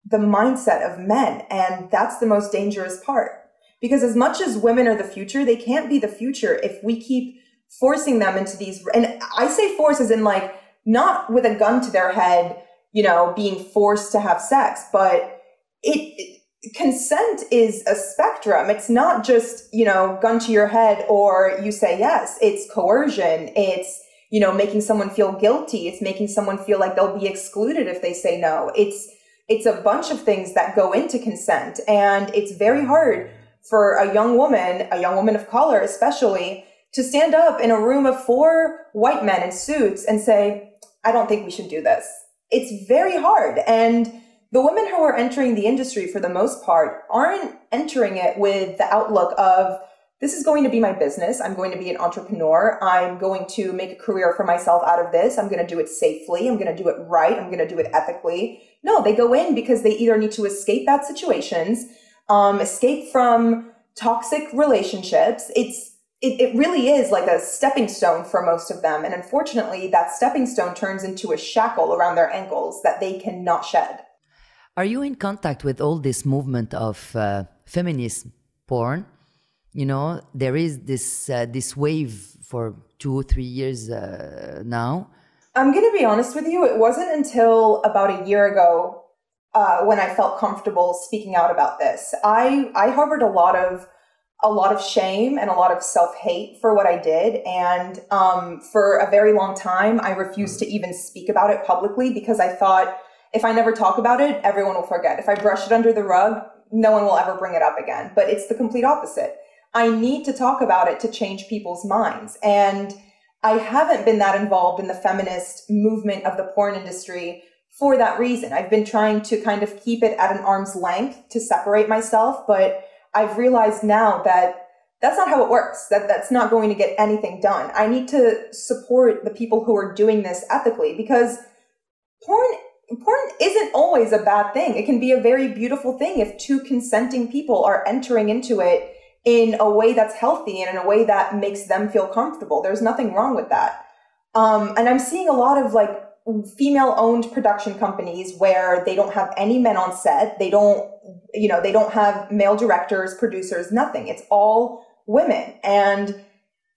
the mindset of men. And that's the most dangerous part. Because as much as women are the future, they can't be the future if we keep forcing them into these. And I say force as in like, not with a gun to their head, you know, being forced to have sex, but it, it consent is a spectrum. It's not just, you know, gun to your head or you say yes. It's coercion. It's you know, making someone feel guilty. It's making someone feel like they'll be excluded if they say no. It's, it's a bunch of things that go into consent. And it's very hard for a young woman, a young woman of color especially, to stand up in a room of four white men in suits and say, I don't think we should do this. It's very hard. And the women who are entering the industry for the most part aren't entering it with the outlook of, this is going to be my business. I'm going to be an entrepreneur. I'm going to make a career for myself out of this. I'm going to do it safely. I'm going to do it right. I'm going to do it ethically. No, they go in because they either need to escape bad situations, um, escape from toxic relationships. It's it, it really is like a stepping stone for most of them. And unfortunately, that stepping stone turns into a shackle around their ankles that they cannot shed. Are you in contact with all this movement of uh, feminist porn? You know, there is this uh, this wave for two or three years uh, now. I'm going to be honest with you. It wasn't until about a year ago uh, when I felt comfortable speaking out about this. I I harbored a lot of a lot of shame and a lot of self hate for what I did, and um, for a very long time, I refused to even speak about it publicly because I thought if I never talk about it, everyone will forget. If I brush it under the rug, no one will ever bring it up again. But it's the complete opposite. I need to talk about it to change people's minds. And I haven't been that involved in the feminist movement of the porn industry for that reason. I've been trying to kind of keep it at an arm's length to separate myself, but I've realized now that that's not how it works. That that's not going to get anything done. I need to support the people who are doing this ethically because porn porn isn't always a bad thing. It can be a very beautiful thing if two consenting people are entering into it in a way that's healthy and in a way that makes them feel comfortable. There's nothing wrong with that. Um, and I'm seeing a lot of like female owned production companies where they don't have any men on set. They don't, you know, they don't have male directors, producers, nothing. It's all women. And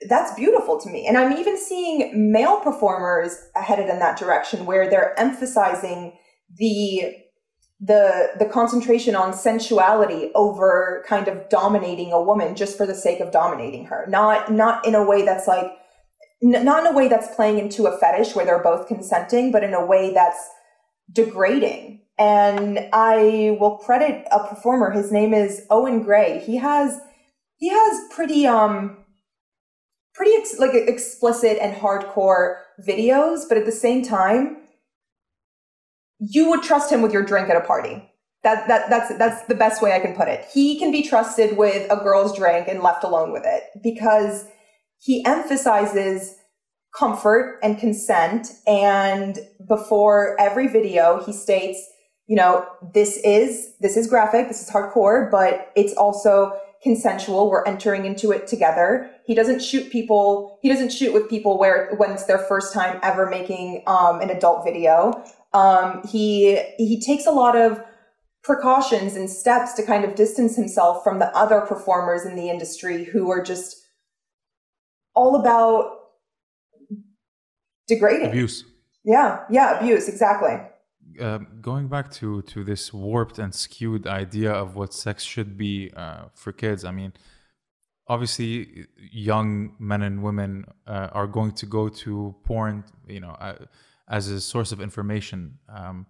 that's beautiful to me. And I'm even seeing male performers headed in that direction where they're emphasizing the the the concentration on sensuality over kind of dominating a woman just for the sake of dominating her. Not not in a way that's like not in a way that's playing into a fetish where they're both consenting, but in a way that's degrading. And I will credit a performer. His name is Owen Gray. He has he has pretty um pretty ex- like explicit and hardcore videos, but at the same time, you would trust him with your drink at a party. That, that that's that's the best way I can put it. He can be trusted with a girl's drink and left alone with it because he emphasizes comfort and consent and before every video he states, you know, this is this is graphic, this is hardcore, but it's also consensual. We're entering into it together. He doesn't shoot people. He doesn't shoot with people where when it's their first time ever making um, an adult video. Um, he he takes a lot of precautions and steps to kind of distance himself from the other performers in the industry who are just all about degrading abuse. Yeah, yeah, abuse exactly. Uh, going back to to this warped and skewed idea of what sex should be uh, for kids, I mean, obviously, young men and women uh, are going to go to porn, you know, uh, as a source of information. Um,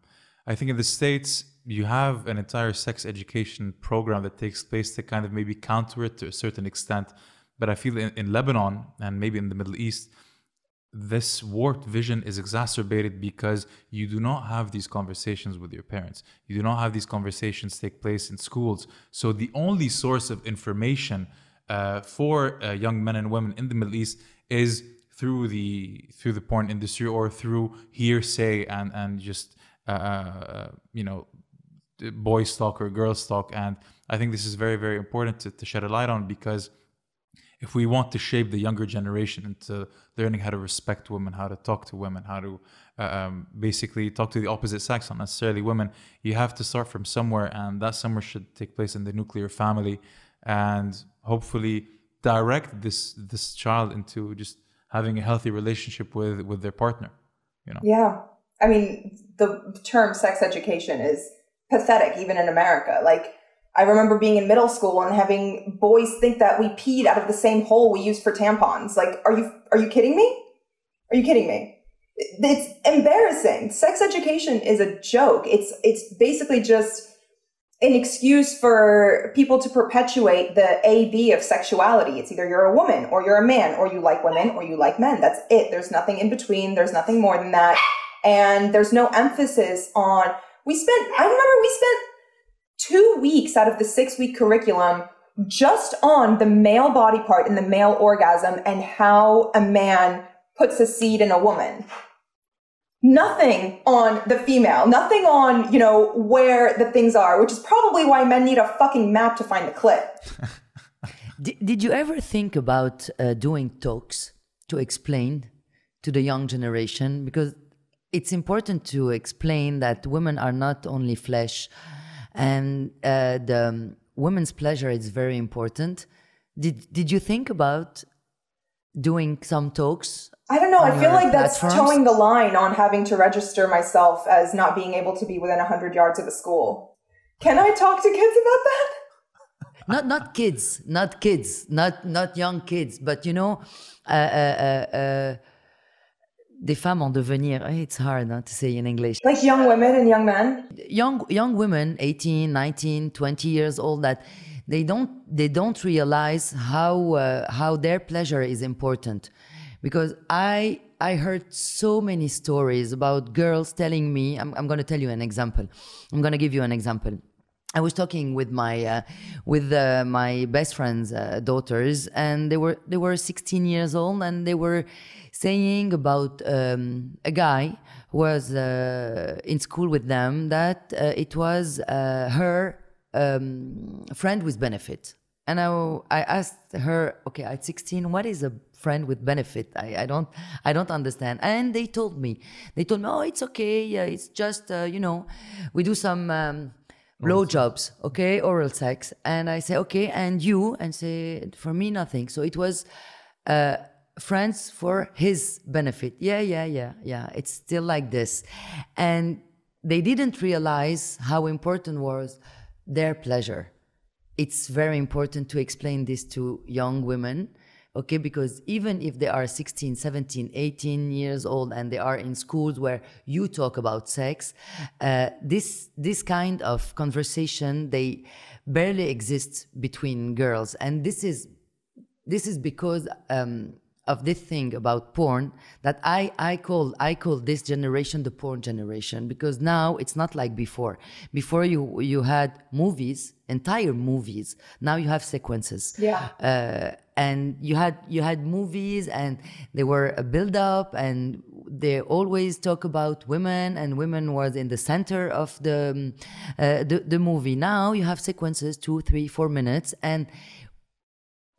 I think in the states you have an entire sex education program that takes place to kind of maybe counter it to a certain extent. But I feel in, in Lebanon and maybe in the Middle East, this warped vision is exacerbated because you do not have these conversations with your parents. You do not have these conversations take place in schools. So the only source of information uh, for uh, young men and women in the Middle East is through the through the porn industry or through hearsay and and just uh, uh you know boys talk or girls talk. And I think this is very very important to, to shed a light on because if we want to shape the younger generation into learning how to respect women, how to talk to women, how to uh, um, basically talk to the opposite sex, not necessarily women, you have to start from somewhere, and that somewhere should take place in the nuclear family, and hopefully direct this this child into just having a healthy relationship with with their partner. You know. Yeah, I mean the term sex education is pathetic even in America. Like I remember being in middle school and having boys think that we peed out of the same hole we used for tampons. Like, are you are you kidding me? Are you kidding me? It's embarrassing. Sex education is a joke. It's it's basically just an excuse for people to perpetuate the A B of sexuality. It's either you're a woman or you're a man or you like women or you like men. That's it. There's nothing in between. There's nothing more than that. And there's no emphasis on we spent I remember we spent two weeks out of the six week curriculum just on the male body part and the male orgasm and how a man puts a seed in a woman. Nothing on the female, nothing on, you know, where the things are, which is probably why men need a fucking map to find the clit. did, did you ever think about uh, doing talks to explain to the young generation? Because it's important to explain that women are not only flesh, and uh, the um, women's pleasure is very important. Did Did you think about doing some talks? I don't know. I feel like that's platforms? towing the line on having to register myself as not being able to be within 100 yards of a school. Can I talk to kids about that? not not kids, not kids, not not young kids, but you know, uh, uh, uh, uh, des femmes en devenir. eh, It's hard huh, to say in English. Like young women and young men? young young women 18 19 20 years old that they don't they don't realize how uh, how their pleasure is important because i i heard so many stories about girls telling me i'm, I'm going to tell you an example i'm going to give you an example I was talking with my uh, with uh, my best friend's uh, daughters, and they were they were 16 years old, and they were saying about um, a guy who was uh, in school with them that uh, it was uh, her um, friend with benefit. And I, I asked her, okay, at 16, what is a friend with benefit? I, I don't I don't understand. And they told me, they told me, oh, it's okay, yeah, it's just uh, you know, we do some. Um, blowjobs, okay, oral sex, and I say okay, and you, and say for me nothing. So it was uh, friends for his benefit. Yeah, yeah, yeah, yeah. It's still like this, and they didn't realize how important was their pleasure. It's very important to explain this to young women okay because even if they are 16 17 18 years old and they are in schools where you talk about sex uh, this this kind of conversation they barely exist between girls and this is this is because um, of this thing about porn that I, I call I call this generation the porn generation because now it's not like before. Before you you had movies, entire movies. Now you have sequences. Yeah. Uh, and you had you had movies and they were a build up and they always talk about women and women was in the center of the um, uh, the, the movie now you have sequences two three four minutes and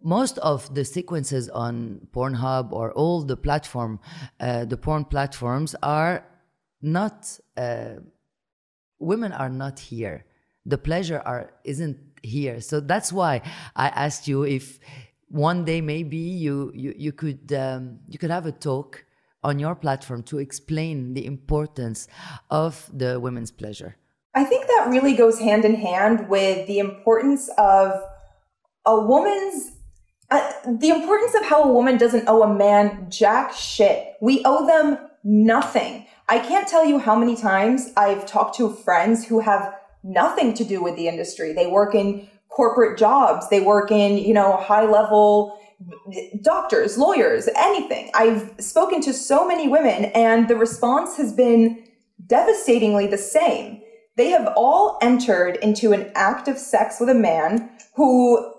most of the sequences on Pornhub or all the platform, uh, the porn platforms are not. Uh, women are not here. The pleasure are isn't here. So that's why I asked you if one day maybe you you you could um, you could have a talk on your platform to explain the importance of the women's pleasure. I think that really goes hand in hand with the importance of a woman's uh, the importance of how a woman doesn't owe a man jack shit. We owe them nothing. I can't tell you how many times I've talked to friends who have nothing to do with the industry. They work in corporate jobs. They work in, you know, high level doctors, lawyers, anything. I've spoken to so many women and the response has been devastatingly the same. They have all entered into an act of sex with a man who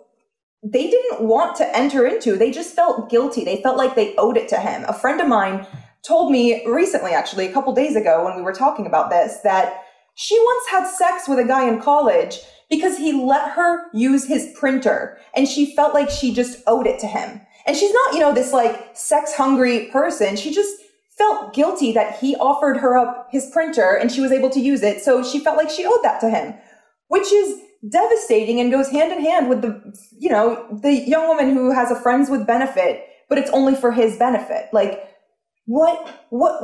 they didn't want to enter into. They just felt guilty. They felt like they owed it to him. A friend of mine told me recently, actually, a couple days ago when we were talking about this, that she once had sex with a guy in college because he let her use his printer and she felt like she just owed it to him. And she's not, you know, this like sex hungry person. She just felt guilty that he offered her up his printer and she was able to use it. So she felt like she owed that to him, which is devastating and goes hand in hand with the, you know, the young woman who has a friends with benefit, but it's only for his benefit. Like, what, what,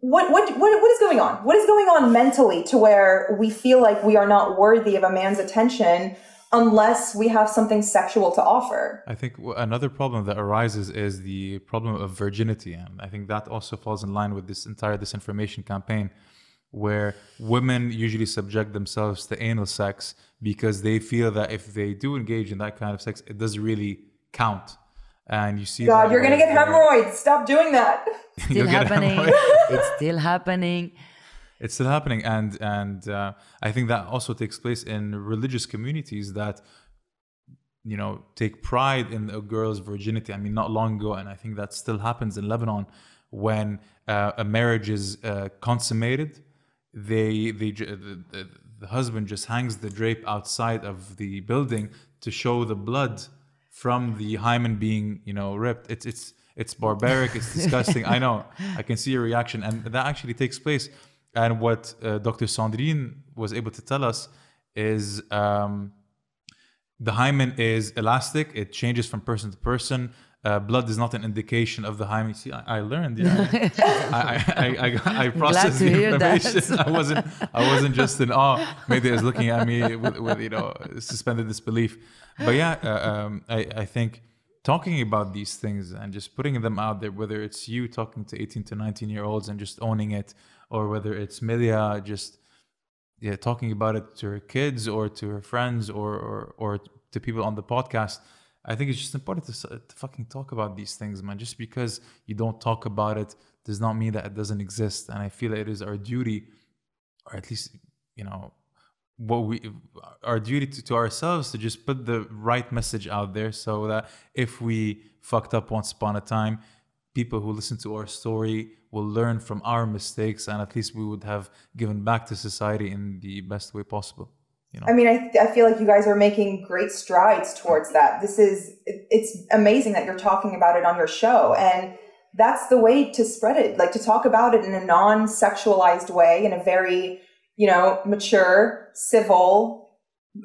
what, what, what, what is going on? What is going on mentally to where we feel like we are not worthy of a man's attention unless we have something sexual to offer? I think another problem that arises is the problem of virginity. And I think that also falls in line with this entire disinformation campaign, where women usually subject themselves to anal sex because they feel that if they do engage in that kind of sex, it doesn't really count. And you see, God, you're gonna get hemorrhoids. Stop doing that. Still happening. it's still happening. it's still happening and and uh, i think that also takes place in religious communities that you know take pride in a girl's virginity i mean not long ago and i think that still happens in lebanon when uh, a marriage is uh, consummated they the, the, the husband just hangs the drape outside of the building to show the blood from the hymen being you know ripped it's it's it's barbaric, it's disgusting. I know. I can see your reaction, and that actually takes place. And what uh, Dr. Sandrine was able to tell us is um, the hymen is elastic; it changes from person to person. Uh, blood is not an indication of the hymen. See, I, I learned. Yeah, I, I, I, I, I processed the information. I wasn't. I wasn't just in awe. Medea is looking at me with, with you know suspended disbelief. But yeah, uh, um, I, I think talking about these things and just putting them out there, whether it's you talking to 18 to 19 year olds and just owning it, or whether it's Milia just yeah talking about it to her kids or to her friends or or, or to people on the podcast. I think it's just important to, uh, to fucking talk about these things, man. Just because you don't talk about it does not mean that it doesn't exist. And I feel that it is our duty, or at least you know what we our duty to, to ourselves to just put the right message out there so that if we fucked up once upon a time people who listen to our story will learn from our mistakes and at least we would have given back to society in the best way possible you know I mean, I, I feel like you guys are making great strides towards that. This is, it's amazing that you're talking about it on your show. And that's the way to spread it, like to talk about it in a non sexualized way, in a very, you know, mature, civil,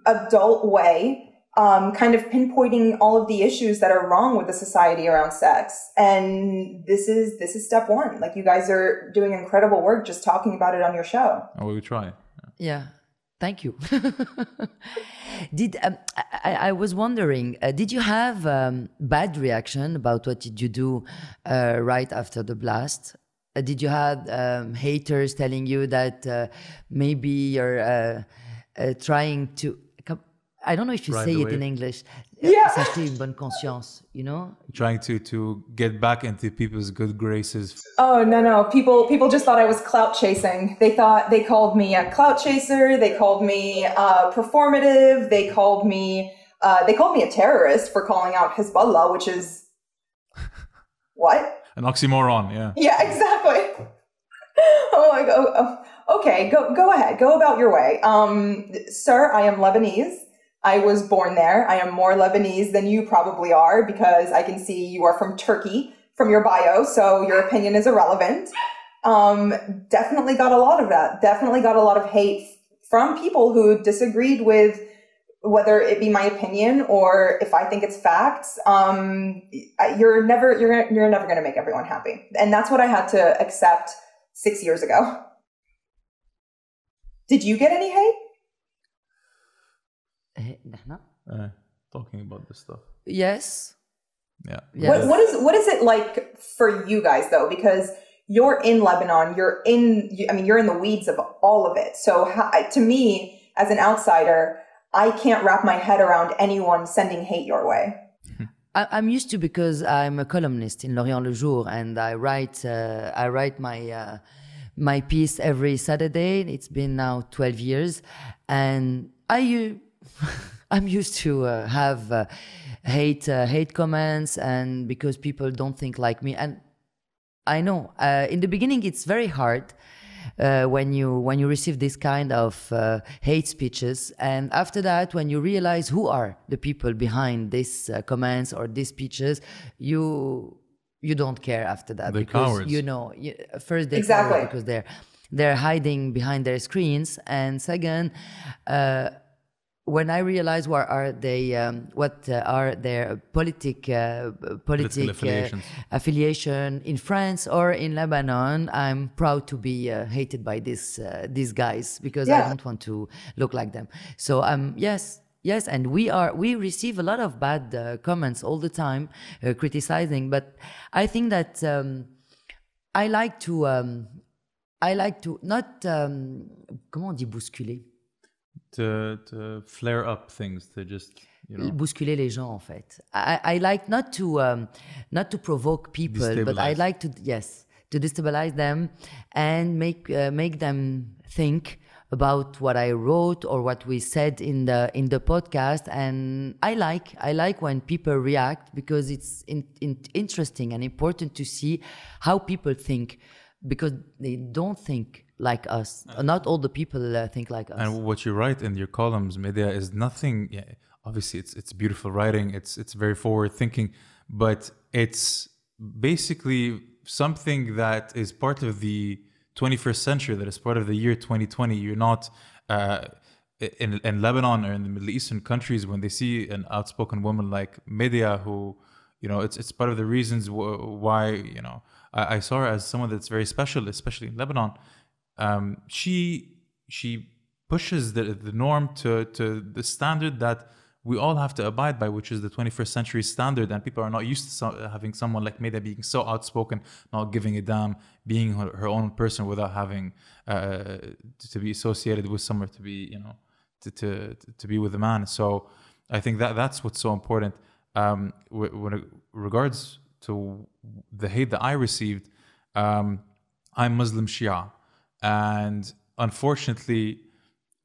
adult way. Um, kind of pinpointing all of the issues that are wrong with the society around sex, and this is this is step one. Like you guys are doing incredible work just talking about it on your show. and we will try Yeah, thank you. did um, I, I was wondering? Uh, did you have um, bad reaction about what did you do uh, right after the blast? Uh, did you have um, haters telling you that uh, maybe you're uh, uh, trying to? I don't know if you say it in. English. Yeah. S'acheter une bonne conscience, you know? trying to to get back into people's good graces Oh no no people people just thought I was clout chasing. They thought they called me a clout chaser. They called me uh, performative. They called me uh, they called me a terrorist for calling out Hezbollah, which is what? an oxymoron yeah Yeah, exactly. oh my god. Oh, okay, go go ahead. Go about your way. Um, sir, I am Lebanese. I was born there. I am more Lebanese than you probably are because I can see you are from Turkey from your bio, so your opinion is irrelevant. Um, definitely got a lot of that. Definitely got a lot of hate from people who disagreed with whether it be my opinion or if I think it's facts. Um, you're never you're you're never going to make everyone happy, and that's what I had to accept six years ago. Did you get any hate? Uh, talking about this stuff yes yeah yes. What, what is what is it like for you guys though because you're in Lebanon, you're in, I mean, you're in the weeds of all of it. So to me, as an outsider, I can't wrap my head around anyone sending hate your way. I'm used to because I'm a columnist in L'Orient-Le Jour, and I write, uh, I write my. Uh, my piece every Saturday. It's been now 12 years, and I uh, I'm used to uh, have uh, hate uh, hate comments, and because people don't think like me, and I know uh, in the beginning it's very hard uh, when you when you receive this kind of uh, hate speeches, and after that, when you realize who are the people behind these uh, comments or these speeches, you you don't care after that They're because cowards. you know you, first they Exactly. because they're they're hiding behind their screens, and second. When I realize what are they, um, what uh, are their politic, uh, politic uh, affiliation in France or in Lebanon, I'm proud to be uh, hated by this uh, these guys because I don't want to look like them. So um, yes, yes, and we are we receive a lot of bad uh, comments all the time, uh, criticizing. But I think that um, I like to um, I like to not um, comment on dit bousculer. To to flare up things to just you know bousculer les gens en fait. I, I like not to um, not to provoke people, but I like to yes to destabilize them and make uh, make them think about what I wrote or what we said in the in the podcast. And I like I like when people react because it's in, in, interesting and important to see how people think because they don't think like us. Not all the people uh, think like us. and what you write in your columns Medea is nothing yeah, obviously it's it's beautiful writing it's it's very forward thinking but it's basically something that is part of the 21st century, that is part of the year 2020. You're not uh, in, in Lebanon or in the Middle Eastern countries when they see an outspoken woman like Medea, who, you know, it's it's part of the reasons why you know I, I, saw her as someone that's very special, especially in Lebanon. Um, she she pushes the the norm to to the standard that we all have to abide by, which is the 21st century standard. And people are not used to so, having someone like Medea being so outspoken, not giving a damn, being her, her own person without having uh, to be associated with someone, to be, you know, to, to, to be with a man. So I think that that's what's so important. Um, when it regards to the hate that I received, um, I'm Muslim Shia. And unfortunately,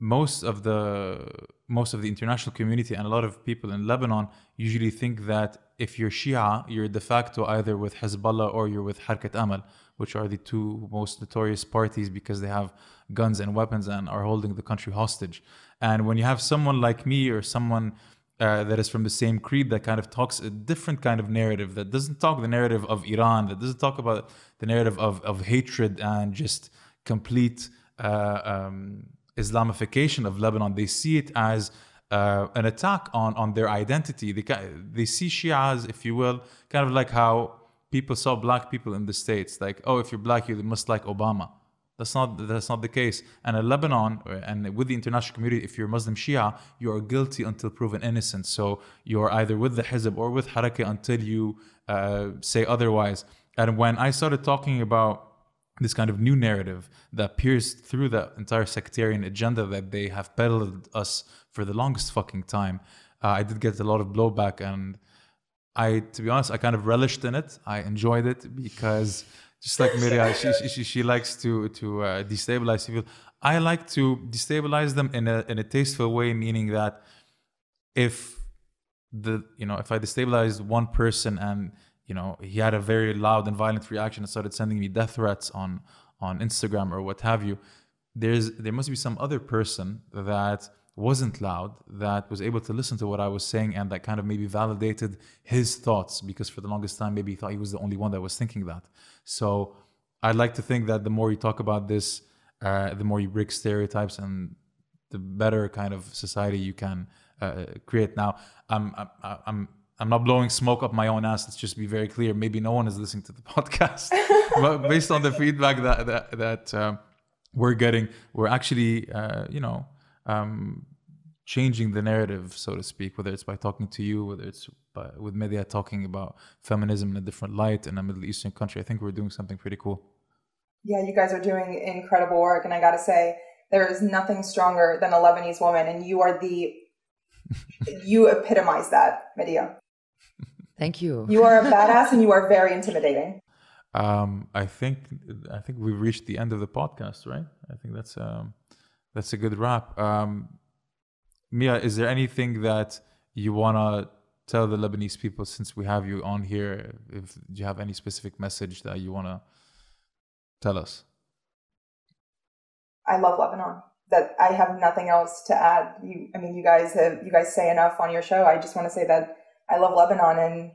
most of the most of the international community and a lot of people in Lebanon usually think that if you're Shia, you're de facto either with Hezbollah or you're with Harkat Amal, which are the two most notorious parties because they have guns and weapons and are holding the country hostage. And when you have someone like me or someone uh, that is from the same creed that kind of talks a different kind of narrative that doesn't talk the narrative of Iran, that doesn't talk about the narrative of, of hatred and just complete. Uh, um, Islamification of Lebanon. They see it as uh, an attack on, on their identity. They, they see Shias, if you will, kind of like how people saw black people in the States. Like, oh, if you're black, you must like Obama. That's not that's not the case. And in Lebanon and with the international community, if you're Muslim Shia, you are guilty until proven innocent. So you're either with the Hizb or with Haraka until you uh, say otherwise. And when I started talking about this kind of new narrative that pierced through the entire sectarian agenda that they have peddled us for the longest fucking time. Uh, I did get a lot of blowback, and I, to be honest, I kind of relished in it. I enjoyed it because, just like Miriam, she, she, she likes to to uh, destabilize people. I like to destabilize them in a in a tasteful way, meaning that if the you know if I destabilize one person and you know, he had a very loud and violent reaction and started sending me death threats on on Instagram or what have you. There's there must be some other person that wasn't loud that was able to listen to what I was saying and that kind of maybe validated his thoughts because for the longest time maybe he thought he was the only one that was thinking that. So I'd like to think that the more you talk about this, uh, the more you break stereotypes and the better kind of society you can uh, create. Now, I'm, I'm, I'm I'm not blowing smoke up my own ass. Let's just be very clear. Maybe no one is listening to the podcast, but based on the feedback that that, that um, we're getting, we're actually, uh, you know, um, changing the narrative, so to speak. Whether it's by talking to you, whether it's by, with media talking about feminism in a different light in a Middle Eastern country, I think we're doing something pretty cool. Yeah, you guys are doing incredible work, and I got to say, there is nothing stronger than a Lebanese woman, and you are the you epitomize that, Medea. Thank you. You are a badass and you are very intimidating. Um, I think I think we've reached the end of the podcast, right? I think that's um, that's a good wrap. Um, Mia, is there anything that you wanna tell the Lebanese people since we have you on here? If you have any specific message that you wanna tell us? I love Lebanon. That I have nothing else to add. You, I mean, you guys have you guys say enough on your show. I just want to say that I love Lebanon and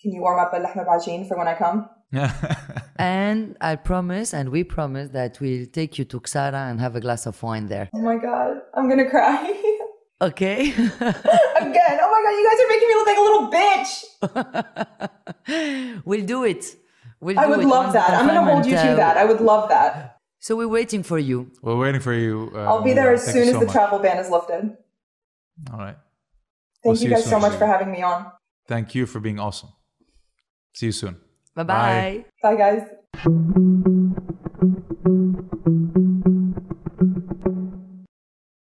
can you warm up a lahma bajin for when I come? and I promise, and we promise that we'll take you to Ksara and have a glass of wine there. Oh my God, I'm gonna cry. Okay. Again. Oh my God, you guys are making me look like a little bitch. we'll do it. We'll do I would it love that. I'm gonna hold you to that. I would love that. So we're waiting for you. We're waiting for you. Uh, I'll be there as soon as so the much. travel ban is lifted. All right. Thank we'll you guys you so much for having me on. Thank you for being awesome. See you soon. Bye-bye. Bye, guys.